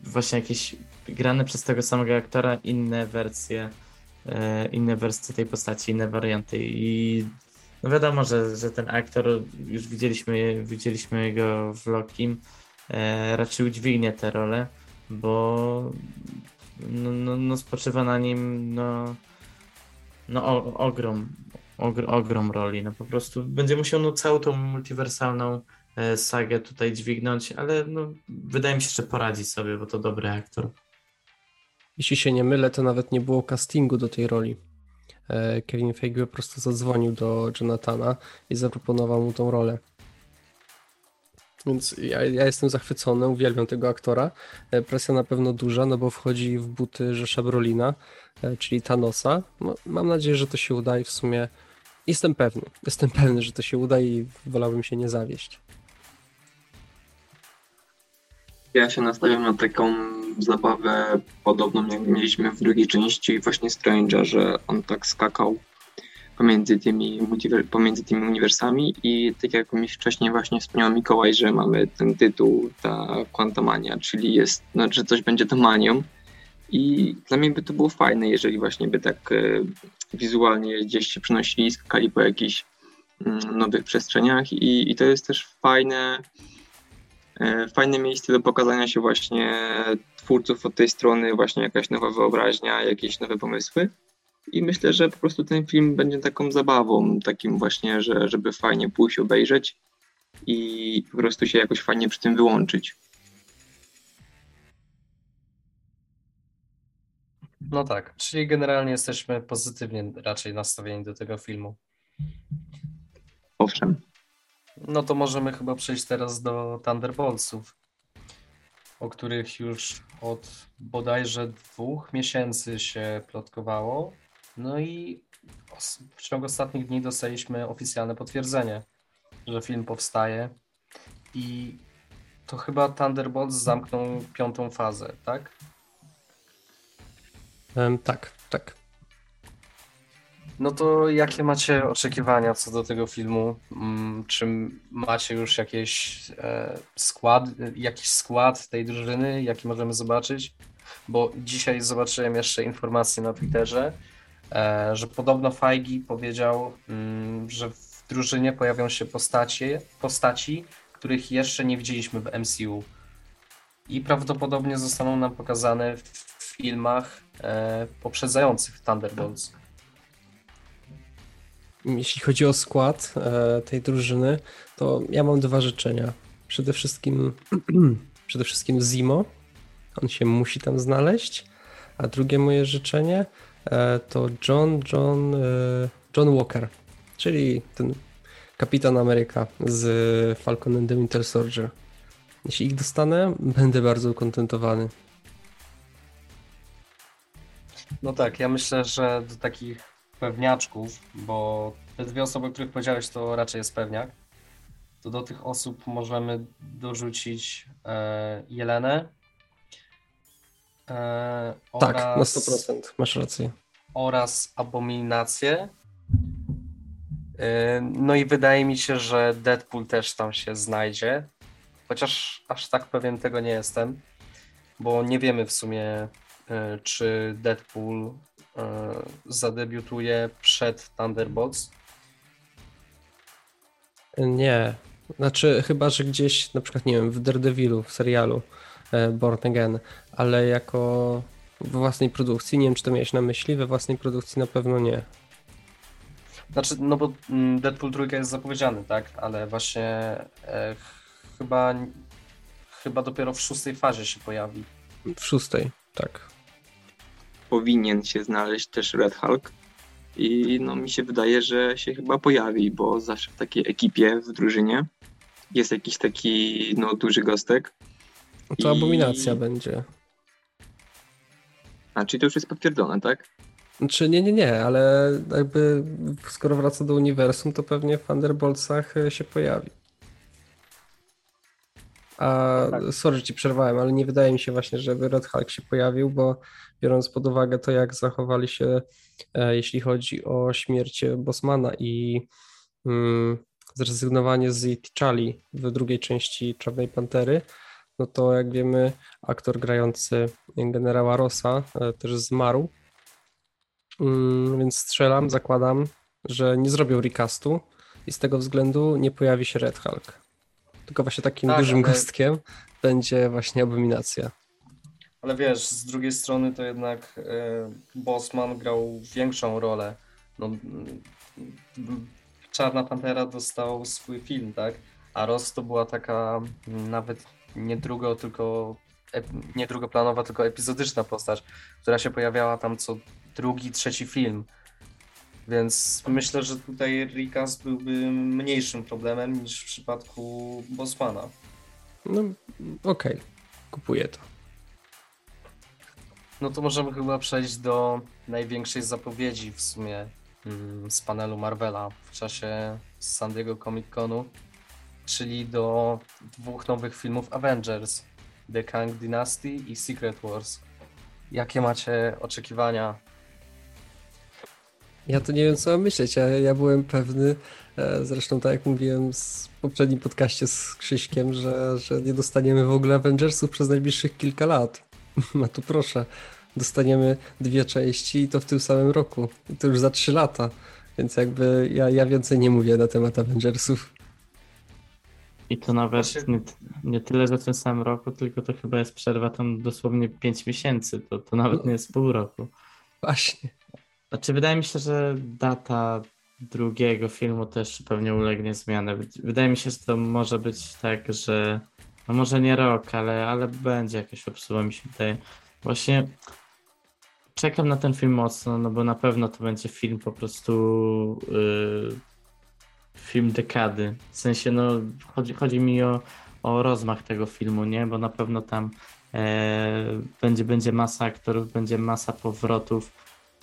właśnie jakieś grane przez tego samego aktora inne wersje, e, inne wersje tej postaci, inne warianty i no wiadomo, że, że ten aktor, już widzieliśmy, widzieliśmy go w Lokim, e, raczej udźwignie tę rolę, bo no, no, no spoczywa na nim no, no o, ogrom, ogr, ogrom roli. No po prostu będzie musiał no, całą tą multiwersalną e, sagę tutaj dźwignąć, ale no, wydaje mi się, że poradzi sobie, bo to dobry aktor. Jeśli się nie mylę, to nawet nie było castingu do tej roli. E, Kevin Feige po prostu zadzwonił do Jonathana i zaproponował mu tą rolę. Więc ja, ja, jestem zachwycony, uwielbiam tego aktora. E, presja na pewno duża, no bo wchodzi w buty Rzesza Brolina, e, czyli Thanosa. No, mam nadzieję, że to się uda i w sumie jestem pewny. Jestem pewny, że to się uda i wolałbym się nie zawieść. Ja się nastawiam na taką zabawę podobną, jak mieliśmy w drugiej części właśnie Stranger, że on tak skakał pomiędzy tymi, pomiędzy tymi uniwersami i tak jak mi wcześniej właśnie wspomniał Mikołaj, że mamy ten tytuł, ta Quantamania, czyli jest, no, że coś będzie to manią i dla mnie by to było fajne, jeżeli właśnie by tak e, wizualnie gdzieś się przenosili, skakali po jakichś mm, nowych przestrzeniach i, i to jest też fajne, e, fajne miejsce do pokazania się właśnie twórców od tej strony, właśnie jakaś nowa wyobraźnia, jakieś nowe pomysły. I myślę, że po prostu ten film będzie taką zabawą, takim właśnie, że, żeby fajnie pójść obejrzeć i po prostu się jakoś fajnie przy tym wyłączyć. No tak, czyli generalnie jesteśmy pozytywnie raczej nastawieni do tego filmu. Owszem. No to możemy chyba przejść teraz do Thunderboltsów, o których już od bodajże dwóch miesięcy się plotkowało. No i w ciągu ostatnich dni dostaliśmy oficjalne potwierdzenie, że film powstaje i to chyba Thunderbolts zamknął piątą fazę, tak? Um, tak, tak. No to jakie macie oczekiwania co do tego filmu? Mm, czy macie już jakieś e, skład, jakiś skład tej drużyny, jaki możemy zobaczyć? Bo dzisiaj zobaczyłem jeszcze informację na Twitterze, że podobno Feige powiedział, mm, że w drużynie pojawią się postacie, postaci, których jeszcze nie widzieliśmy w MCU. I prawdopodobnie zostaną nam pokazane w filmach e, poprzedzających Thunderbolts. Jeśli chodzi o skład e, tej drużyny, to ja mam dwa życzenia. Przede wszystkim, przede wszystkim Zimo, On się musi tam znaleźć. A drugie moje życzenie e, to John, John, e, John Walker, czyli ten kapitan Ameryka z Falcon and the Winter Soldier. Jeśli ich dostanę, będę bardzo ukontentowany. No tak, ja myślę, że do takich pewniaczków, bo te dwie osoby, o których powiedziałeś, to raczej jest pewniak, to do tych osób możemy dorzucić e, Jelenę. E, Tak, na oraz- 100%, masz rację. oraz Abominację. E, No i wydaje mi się, że Deadpool też tam się znajdzie. Chociaż aż tak pewien tego nie jestem, bo nie wiemy w sumie, e, czy Deadpool zadebiutuje przed Thunderbolts. Nie. Znaczy, chyba, że gdzieś, na przykład, nie wiem, w Daredevilu, w serialu Born Again, ale jako we własnej produkcji, nie wiem, czy to miałeś na myśli, we własnej produkcji na pewno nie. Znaczy, no bo mm, Deadpool trójka jest zapowiedziany, tak? Ale właśnie e, ch- chyba, chyba dopiero w szóstej fazie się pojawi. W szóstej, tak. Powinien się znaleźć też Red Hulk. I no mi się wydaje, że się chyba pojawi, bo zawsze w takiej ekipie, w drużynie jest jakiś taki no, duży gostek. To I- abominacja będzie. A czyli to już jest potwierdzone, tak? Znaczy, nie, nie, nie, ale jakby skoro wraca do uniwersum, to pewnie w Thunderboltsach e, się pojawi. A Tak. sorry, że ci przerwałem, ale nie wydaje mi się właśnie, żeby Red Hulk się pojawił, bo biorąc pod uwagę to, jak zachowali się, e, jeśli chodzi o śmierć Bosmana i mm, zrezygnowanie z T'Challi w drugiej części Czarnej Pantery, no to jak wiemy, aktor grający generała Rossa e, też zmarł. Mm, więc strzelam, zakładam, że nie zrobią recastu i z tego względu nie pojawi się Red Hulk. Tylko właśnie takim Tak, dużym ale- gostkiem będzie właśnie abominacja. Ale wiesz, z drugiej strony to jednak e, Bossman grał większą rolę. No, Czarna Pantera dostał swój film, tak? A Ross to była taka nawet nie drugo, tylko nie drugoplanowa, tylko epizodyczna postać, która się pojawiała tam co drugi, trzeci film. Więc myślę, że tutaj recast byłby mniejszym problemem niż w przypadku Bossmana. No okej, kupuję to. No to możemy chyba przejść do największej zapowiedzi w sumie mm, z panelu Marvela w czasie San Diego Comic Conu, czyli do dwóch nowych filmów Avengers, The Kang Dynasty i Secret Wars. Jakie macie oczekiwania? Ja to nie wiem, co mam myśleć. Ja, ja byłem pewny, e, zresztą tak jak mówiłem w poprzednim podcaście z Krzyśkiem, że, że nie dostaniemy w ogóle Avengersów przez najbliższych kilka lat. No tu proszę, dostaniemy dwie części i to w tym samym roku. I to już za trzy lata. Więc jakby ja, ja więcej nie mówię na temat Avengersów. I to nawet Właśnie- nie, nie tyle, że w tym samym roku, tylko to chyba jest przerwa tam dosłownie 5 miesięcy. To, to nawet nie jest pół roku. Właśnie. Znaczy, wydaje mi się, że data drugiego filmu też pewnie ulegnie zmianie. Wydaje mi się, że to może być tak, że no może nie rok, ale, ale będzie jakaś obsuwa, mi się wydaje. Właśnie czekam na ten film mocno, no bo na pewno to będzie film po prostu yy, film dekady. W sensie, no chodzi, chodzi mi o, o rozmach tego filmu, nie? Bo na pewno tam e, będzie, będzie masa aktorów, będzie masa powrotów.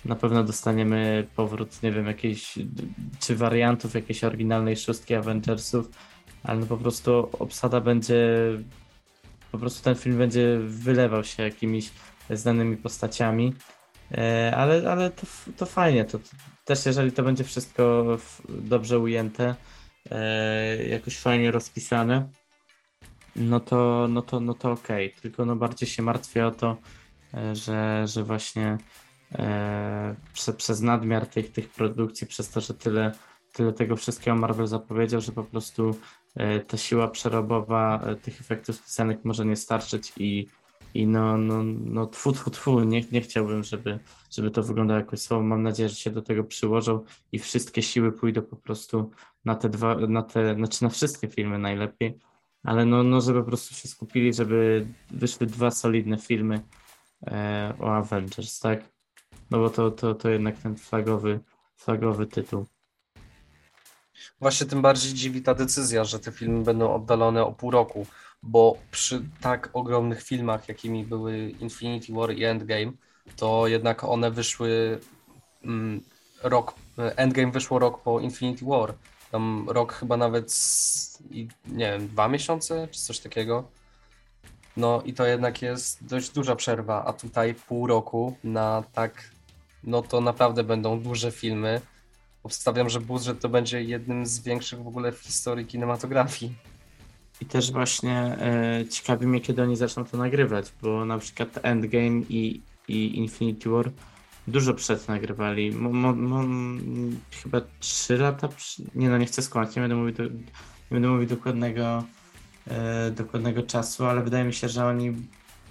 Na pewno dostaniemy powrót, nie wiem, jakiejś, czy wariantów jakiejś oryginalnej szóstki Avengersów, ale no po prostu obsada będzie, po prostu ten film będzie wylewał się jakimiś znanymi postaciami, ale, ale to, to fajnie, to, też jeżeli to będzie wszystko dobrze ujęte, e, jakoś fajnie rozpisane, no to, no to, no to okej, tylko no bardziej się martwię o to, e, że, że właśnie e, prze, przez nadmiar tych, tych produkcji, przez to, że tyle, tyle tego wszystkiego Marvel zapowiedział, że po prostu e, ta siła przerobowa e, tych efektów specjalnych może nie starczyć i, i no, no, no tfu, tfu, tfu, nie, nie chciałbym, żeby, żeby to wyglądało jakoś słabo. Mam nadzieję, że się do tego przyłożą i wszystkie siły pójdą po prostu na te dwa, na te, znaczy na wszystkie filmy najlepiej, ale no, no żeby po prostu się skupili, żeby wyszły dwa solidne filmy e, o Avengers, tak? No bo to, to, to jednak ten flagowy, flagowy tytuł. Właśnie tym bardziej dziwi ta decyzja, że te filmy będą oddalone o pół roku, bo przy tak ogromnych filmach, jakimi były Infinity War i Endgame, to jednak one wyszły mm, rok, Endgame wyszło rok po Infinity War. Tam rok chyba nawet, nie wiem, dwa miesiące czy coś takiego. No i to jednak jest dość duża przerwa, a tutaj pół roku na tak, no to naprawdę będą duże filmy. Obstawiam, że budżet to będzie jednym z większych w ogóle w historii kinematografii. I też właśnie e, ciekawi mnie, kiedy oni zaczną to nagrywać, bo na przykład Endgame i, i Infinity War dużo przed nagrywali. Mo, mo, mo, chyba 3 lata. Nie no, nie chcę skłamać, nie będę mówił, do, nie będę mówił dokładnego, e, dokładnego czasu, ale wydaje mi się, że oni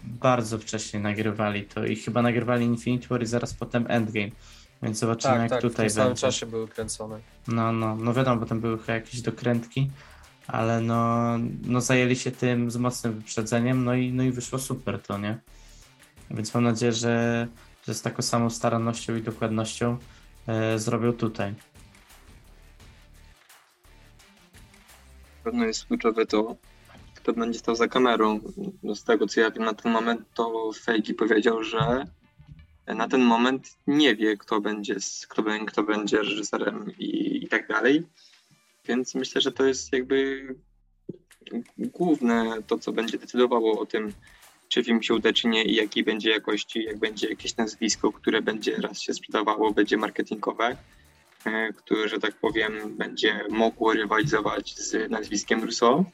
bardzo wcześnie nagrywali to i chyba nagrywali Infinity War i zaraz potem Endgame. Więc zobaczymy, tak, jak tak, tutaj w tym samym będzie. czasie były kręcone. No, no, no wiadomo, potem były chyba jakieś dokrętki, ale no, no zajęli się tym z mocnym wyprzedzeniem, no i, no i wyszło super to, nie? Więc mam nadzieję, że, że z taką samą starannością i dokładnością e, zrobią tutaj. Pewno jest kluczowe to, kto będzie stał za kamerą. No z tego co ja wiem na ten moment, to Feige powiedział, że na ten moment nie wie, kto będzie, kto, kto będzie reżyserem i, i tak dalej. Więc myślę, że to jest jakby główne to, co będzie decydowało o tym, czy film się uda, czy nie i jakiej będzie jakości, jak będzie jakieś nazwisko, które będzie raz się sprzedawało, będzie marketingowe, e, które, że tak powiem, będzie mogło rywalizować z nazwiskiem Rousseau,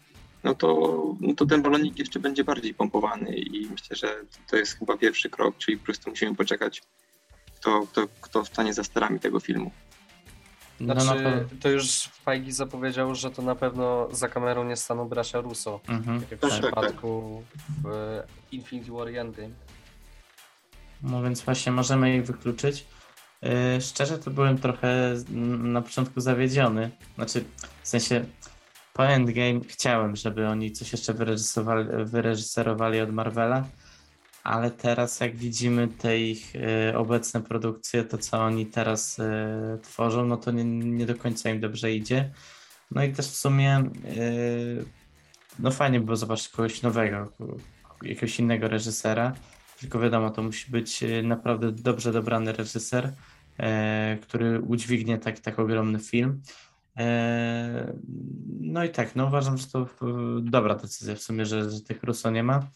no to, no to ten balonik jeszcze będzie bardziej pompowany i myślę, że to jest chyba pierwszy krok, czyli po prostu musimy poczekać, kto, kto, kto stanie za sterami tego filmu. No, Znaczy, na pewno. to już Feige zapowiedział, że to na pewno za kamerą nie staną bracia Russo, Mhm, tak jak w Tak, tak, tak. przypadku w Infinity War Endgame. No więc właśnie możemy ich wykluczyć. Yy, szczerze to byłem trochę na początku zawiedziony. Znaczy, w sensie po Endgame chciałem, żeby oni coś jeszcze wyreżyserowali, wyreżyserowali od Marvela, ale teraz jak widzimy te ich yy, obecne produkcje, to co oni teraz yy, tworzą, no to nie, nie do końca im dobrze idzie. No i też w sumie yy, no fajnie by było zobaczyć kogoś nowego, jakiegoś innego reżysera. Tylko wiadomo, to musi być e, naprawdę dobrze dobrany reżyser, e, który udźwignie tak, tak ogromny film. E, no i tak, no uważam, że to dobra decyzja w sumie, że, że tych Russo nie ma.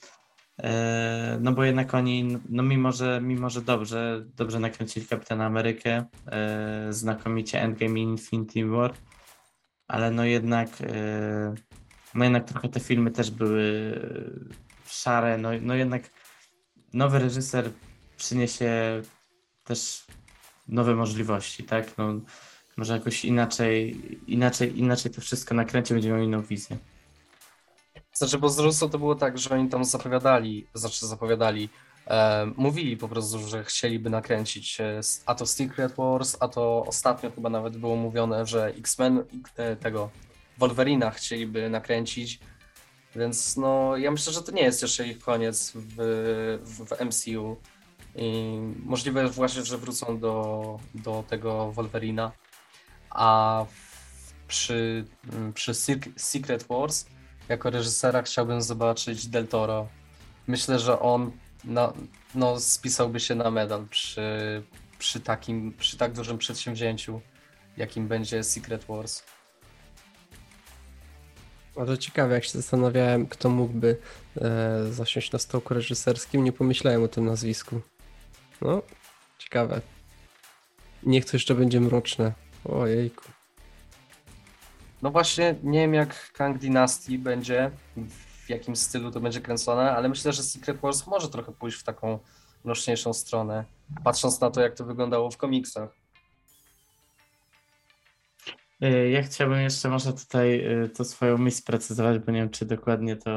E, no bo jednak oni, no mimo że, mimo, że dobrze, dobrze nakręcili Kapitana Amerykę, e, znakomicie Endgame i Infinity War, ale no jednak, e, no jednak trochę te filmy też były szare, no, no jednak nowy reżyser przyniesie też nowe możliwości, tak? No, może jakoś inaczej, inaczej, inaczej to wszystko nakręci, będzie miał inną wizję. Znaczy, bo z Russo to było tak, że oni tam zapowiadali, znaczy zapowiadali, e, mówili po prostu, że chcieliby nakręcić e, a to Secret Wars, a to ostatnio chyba nawet było mówione, że X-Men e, tego Wolverina chcieliby nakręcić, więc no ja myślę, że to nie jest jeszcze ich koniec w, w, w MCU i możliwe właśnie, że wrócą do, do tego Wolverina, a przy, m, przy Sec- Secret Wars jako reżysera chciałbym zobaczyć Del Toro. Myślę, że on no, no, spisałby się na medal przy, przy, takim, przy tak dużym przedsięwzięciu, jakim będzie Secret Wars. Ale ciekawe, jak się zastanawiałem, kto mógłby e, zasiąść na stołku reżyserskim, nie pomyślałem o tym nazwisku. No, ciekawe. Niech to jeszcze będzie mroczne. Ojejku. No właśnie, nie wiem jak Kang Dynasty będzie, w jakim stylu to będzie kręcone, ale myślę, że Secret Wars może trochę pójść w taką mroczniejszą stronę, patrząc na to, jak to wyglądało w komiksach. Y, Ja chciałbym jeszcze może tutaj y, to swoją myśl sprecyzować, bo nie wiem, czy dokładnie to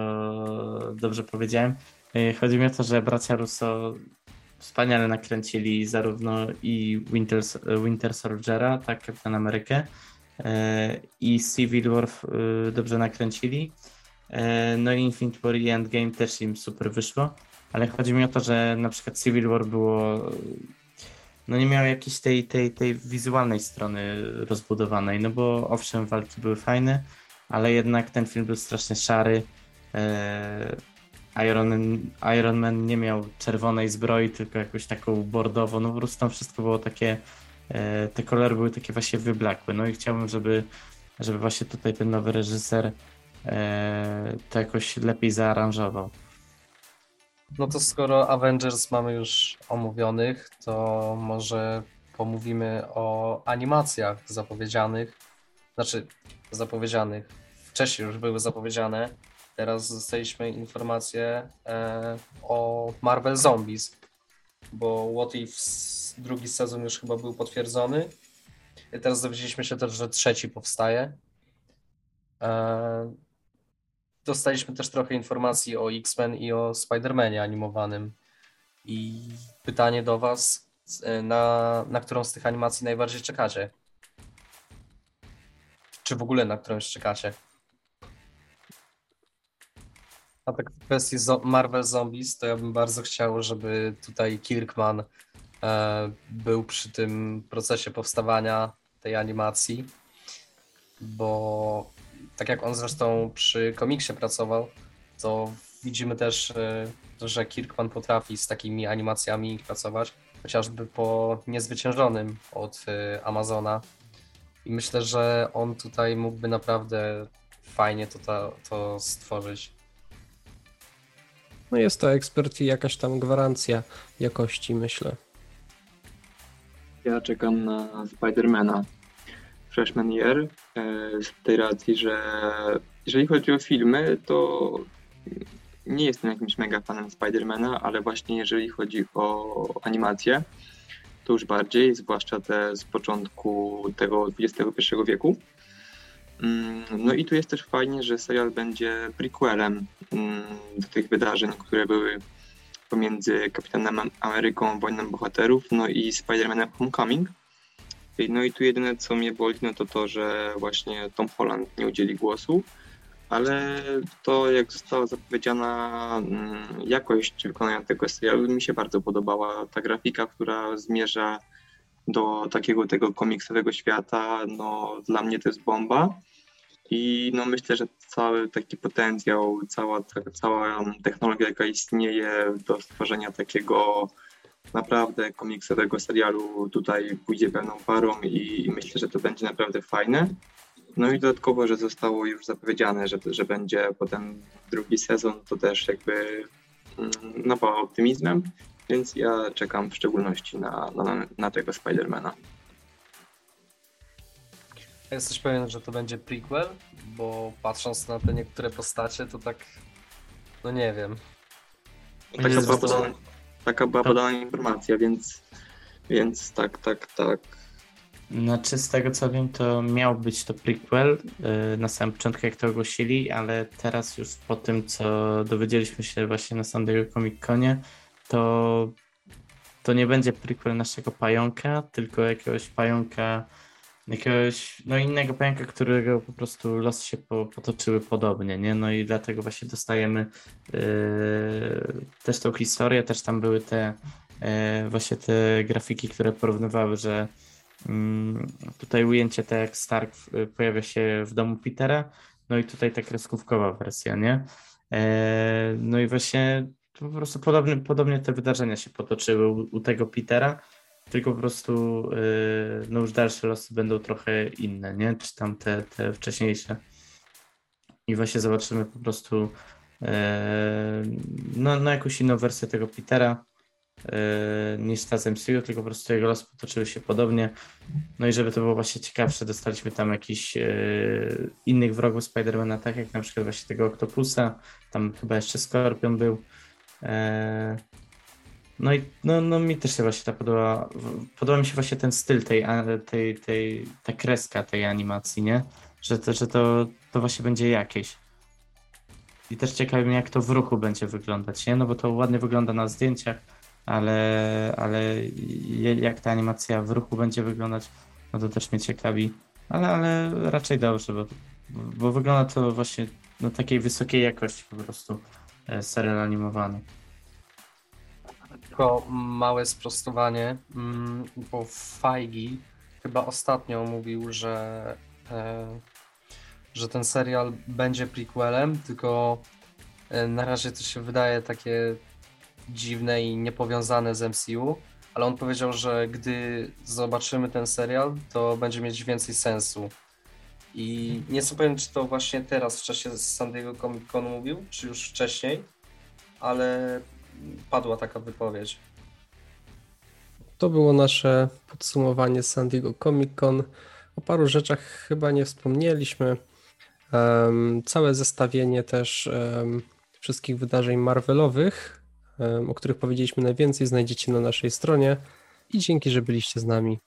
dobrze powiedziałem. Y, Chodzi mi o to, że bracia Russo wspaniale nakręcili zarówno i Winter, Winter Soldiera, tak, Kapitan Amerykę, i Civil War y, dobrze nakręcili. E, no i Infinite War i Endgame też im super wyszło, ale chodzi mi o to, że na przykład Civil War było no nie miał jakiejś tej, tej, tej wizualnej strony rozbudowanej, no bo owszem, walki były fajne, ale jednak ten film był strasznie szary. E, Iron Iron Man nie miał czerwonej zbroi, tylko jakąś taką bordową, no po prostu tam wszystko było takie, e, te kolory były takie właśnie wyblakłe, no i chciałbym, żeby, żeby właśnie tutaj ten nowy reżyser e, to jakoś lepiej zaaranżował. No to skoro Avengers mamy już omówionych, to może pomówimy o animacjach zapowiedzianych. Znaczy, zapowiedzianych. Wcześniej już były zapowiedziane. Teraz dostaliśmy informację e, o Marvel Zombies, bo What If drugi sezon już chyba był potwierdzony. Teraz dowiedzieliśmy się też, że trzeci powstaje. E, dostaliśmy też trochę informacji o X-Men i o Spider-Manie animowanym. I pytanie do Was, e, na, na którą z tych animacji najbardziej czekacie? Czy w ogóle na którąś czekacie? A tak w kwestii Marvel Zombies, to ja bym bardzo chciał, żeby tutaj Kirkman był przy tym procesie powstawania tej animacji, bo tak jak on zresztą przy komiksie pracował, to widzimy też, e, że Kirkman potrafi z takimi animacjami pracować, chociażby po niezwyciężonym od e, Amazona. I myślę, że on tutaj mógłby naprawdę fajnie to, to, to stworzyć. No jest to ekspert i jakaś tam gwarancja jakości, myślę. Ja czekam na Spidermana Freshman Year, e, z tej racji, że jeżeli chodzi o filmy, to nie jestem jakimś mega fanem Spidermana, ale właśnie jeżeli chodzi o animację, to już bardziej, zwłaszcza te z początku tego XXI wieku. Mm, no i tu jest też fajnie, że serial będzie prequelem mm, do tych wydarzeń, które były pomiędzy Kapitanem Ameryką, Wojną Bohaterów, no i Spider-Manem Homecoming. No i tu jedyne, co mnie boli, no to to, że właśnie Tom Holland nie udzieli głosu, ale to, jak została zapowiedziana mm, jakość wykonania tego serialu, mi się bardzo podobała. Ta grafika, która zmierza do takiego tego komiksowego świata, no dla mnie to jest bomba. I no myślę, że cały taki potencjał, cała, cała technologia, jaka istnieje do stworzenia takiego naprawdę komiksowego serialu tutaj pójdzie pełną parą i, i myślę, że to będzie naprawdę fajne. No i dodatkowo, że zostało już zapowiedziane, że, że będzie potem drugi sezon, to też jakby mm, napawa optymizmem, więc ja czekam w szczególności na, na, na tego Spidermana. Jesteś pewien, że to będzie prequel? Bo patrząc na te niektóre postacie, to tak. No nie wiem. Taka była, podana, taka była podana informacja, więc, więc tak, tak, tak. Znaczy, z tego co wiem, to miał być to prequel yy, na samym początku, jak to ogłosili, ale teraz już po tym, co dowiedzieliśmy się właśnie na San Diego Comic Conie, to to nie będzie prequel naszego pająka, tylko jakiegoś pająka jakiegoś no innego pająka, którego po prostu losy się po, potoczyły podobnie, nie? No i dlatego właśnie dostajemy yy, też tą historię, też tam były te yy, właśnie te grafiki, które porównywały, że yy, tutaj ujęcie tak jak Stark pojawia się w domu Petera, no i tutaj ta kreskówkowa wersja, nie? Yy, no i właśnie po prostu podobnie, podobnie te wydarzenia się potoczyły u, u tego Petera, tylko po prostu yy, no już dalsze losy będą trochę inne, nie? Czy tam te, te wcześniejsze. I właśnie zobaczymy po prostu yy, no, no jakąś inną wersję tego Petera yy, niż ta z MCU, tylko po prostu jego losy potoczyły się podobnie. No i żeby to było właśnie ciekawsze, dostaliśmy tam jakiś yy, innych wrogów Spidermana, tak jak na przykład właśnie tego Octopusa, tam chyba jeszcze Skorpion był. Yy, no i no, no mi też się właśnie ta podoba. Podoba mi się właśnie ten styl tej, tej, tej ta kreska tej animacji, nie? Że to, że to, to właśnie będzie jakieś. I też ciekawi mnie, jak to w ruchu będzie wyglądać, nie? No bo to ładnie wygląda na zdjęciach, ale, ale jak ta animacja w ruchu będzie wyglądać, no to też mnie ciekawi. Ale, ale raczej dobrze, bo, bo wygląda to właśnie no, takiej wysokiej jakości po prostu e, serial animowany. Tylko małe sprostowanie, mm, bo Feigi chyba ostatnio mówił, że, e, że ten serial będzie prequelem, tylko e, na razie to się wydaje takie dziwne i niepowiązane z MCU, ale on powiedział, że gdy zobaczymy ten serial, to będzie mieć więcej sensu. I nie jestem pewien, czy to właśnie teraz w czasie San Diego Comic Con mówił, czy już wcześniej, ale padła taka wypowiedź. To było nasze podsumowanie San Diego Comic Con. O paru rzeczach chyba nie wspomnieliśmy. Um, całe zestawienie też um, wszystkich wydarzeń Marvelowych, um, o których powiedzieliśmy najwięcej, znajdziecie na naszej stronie. I dzięki, że byliście z nami.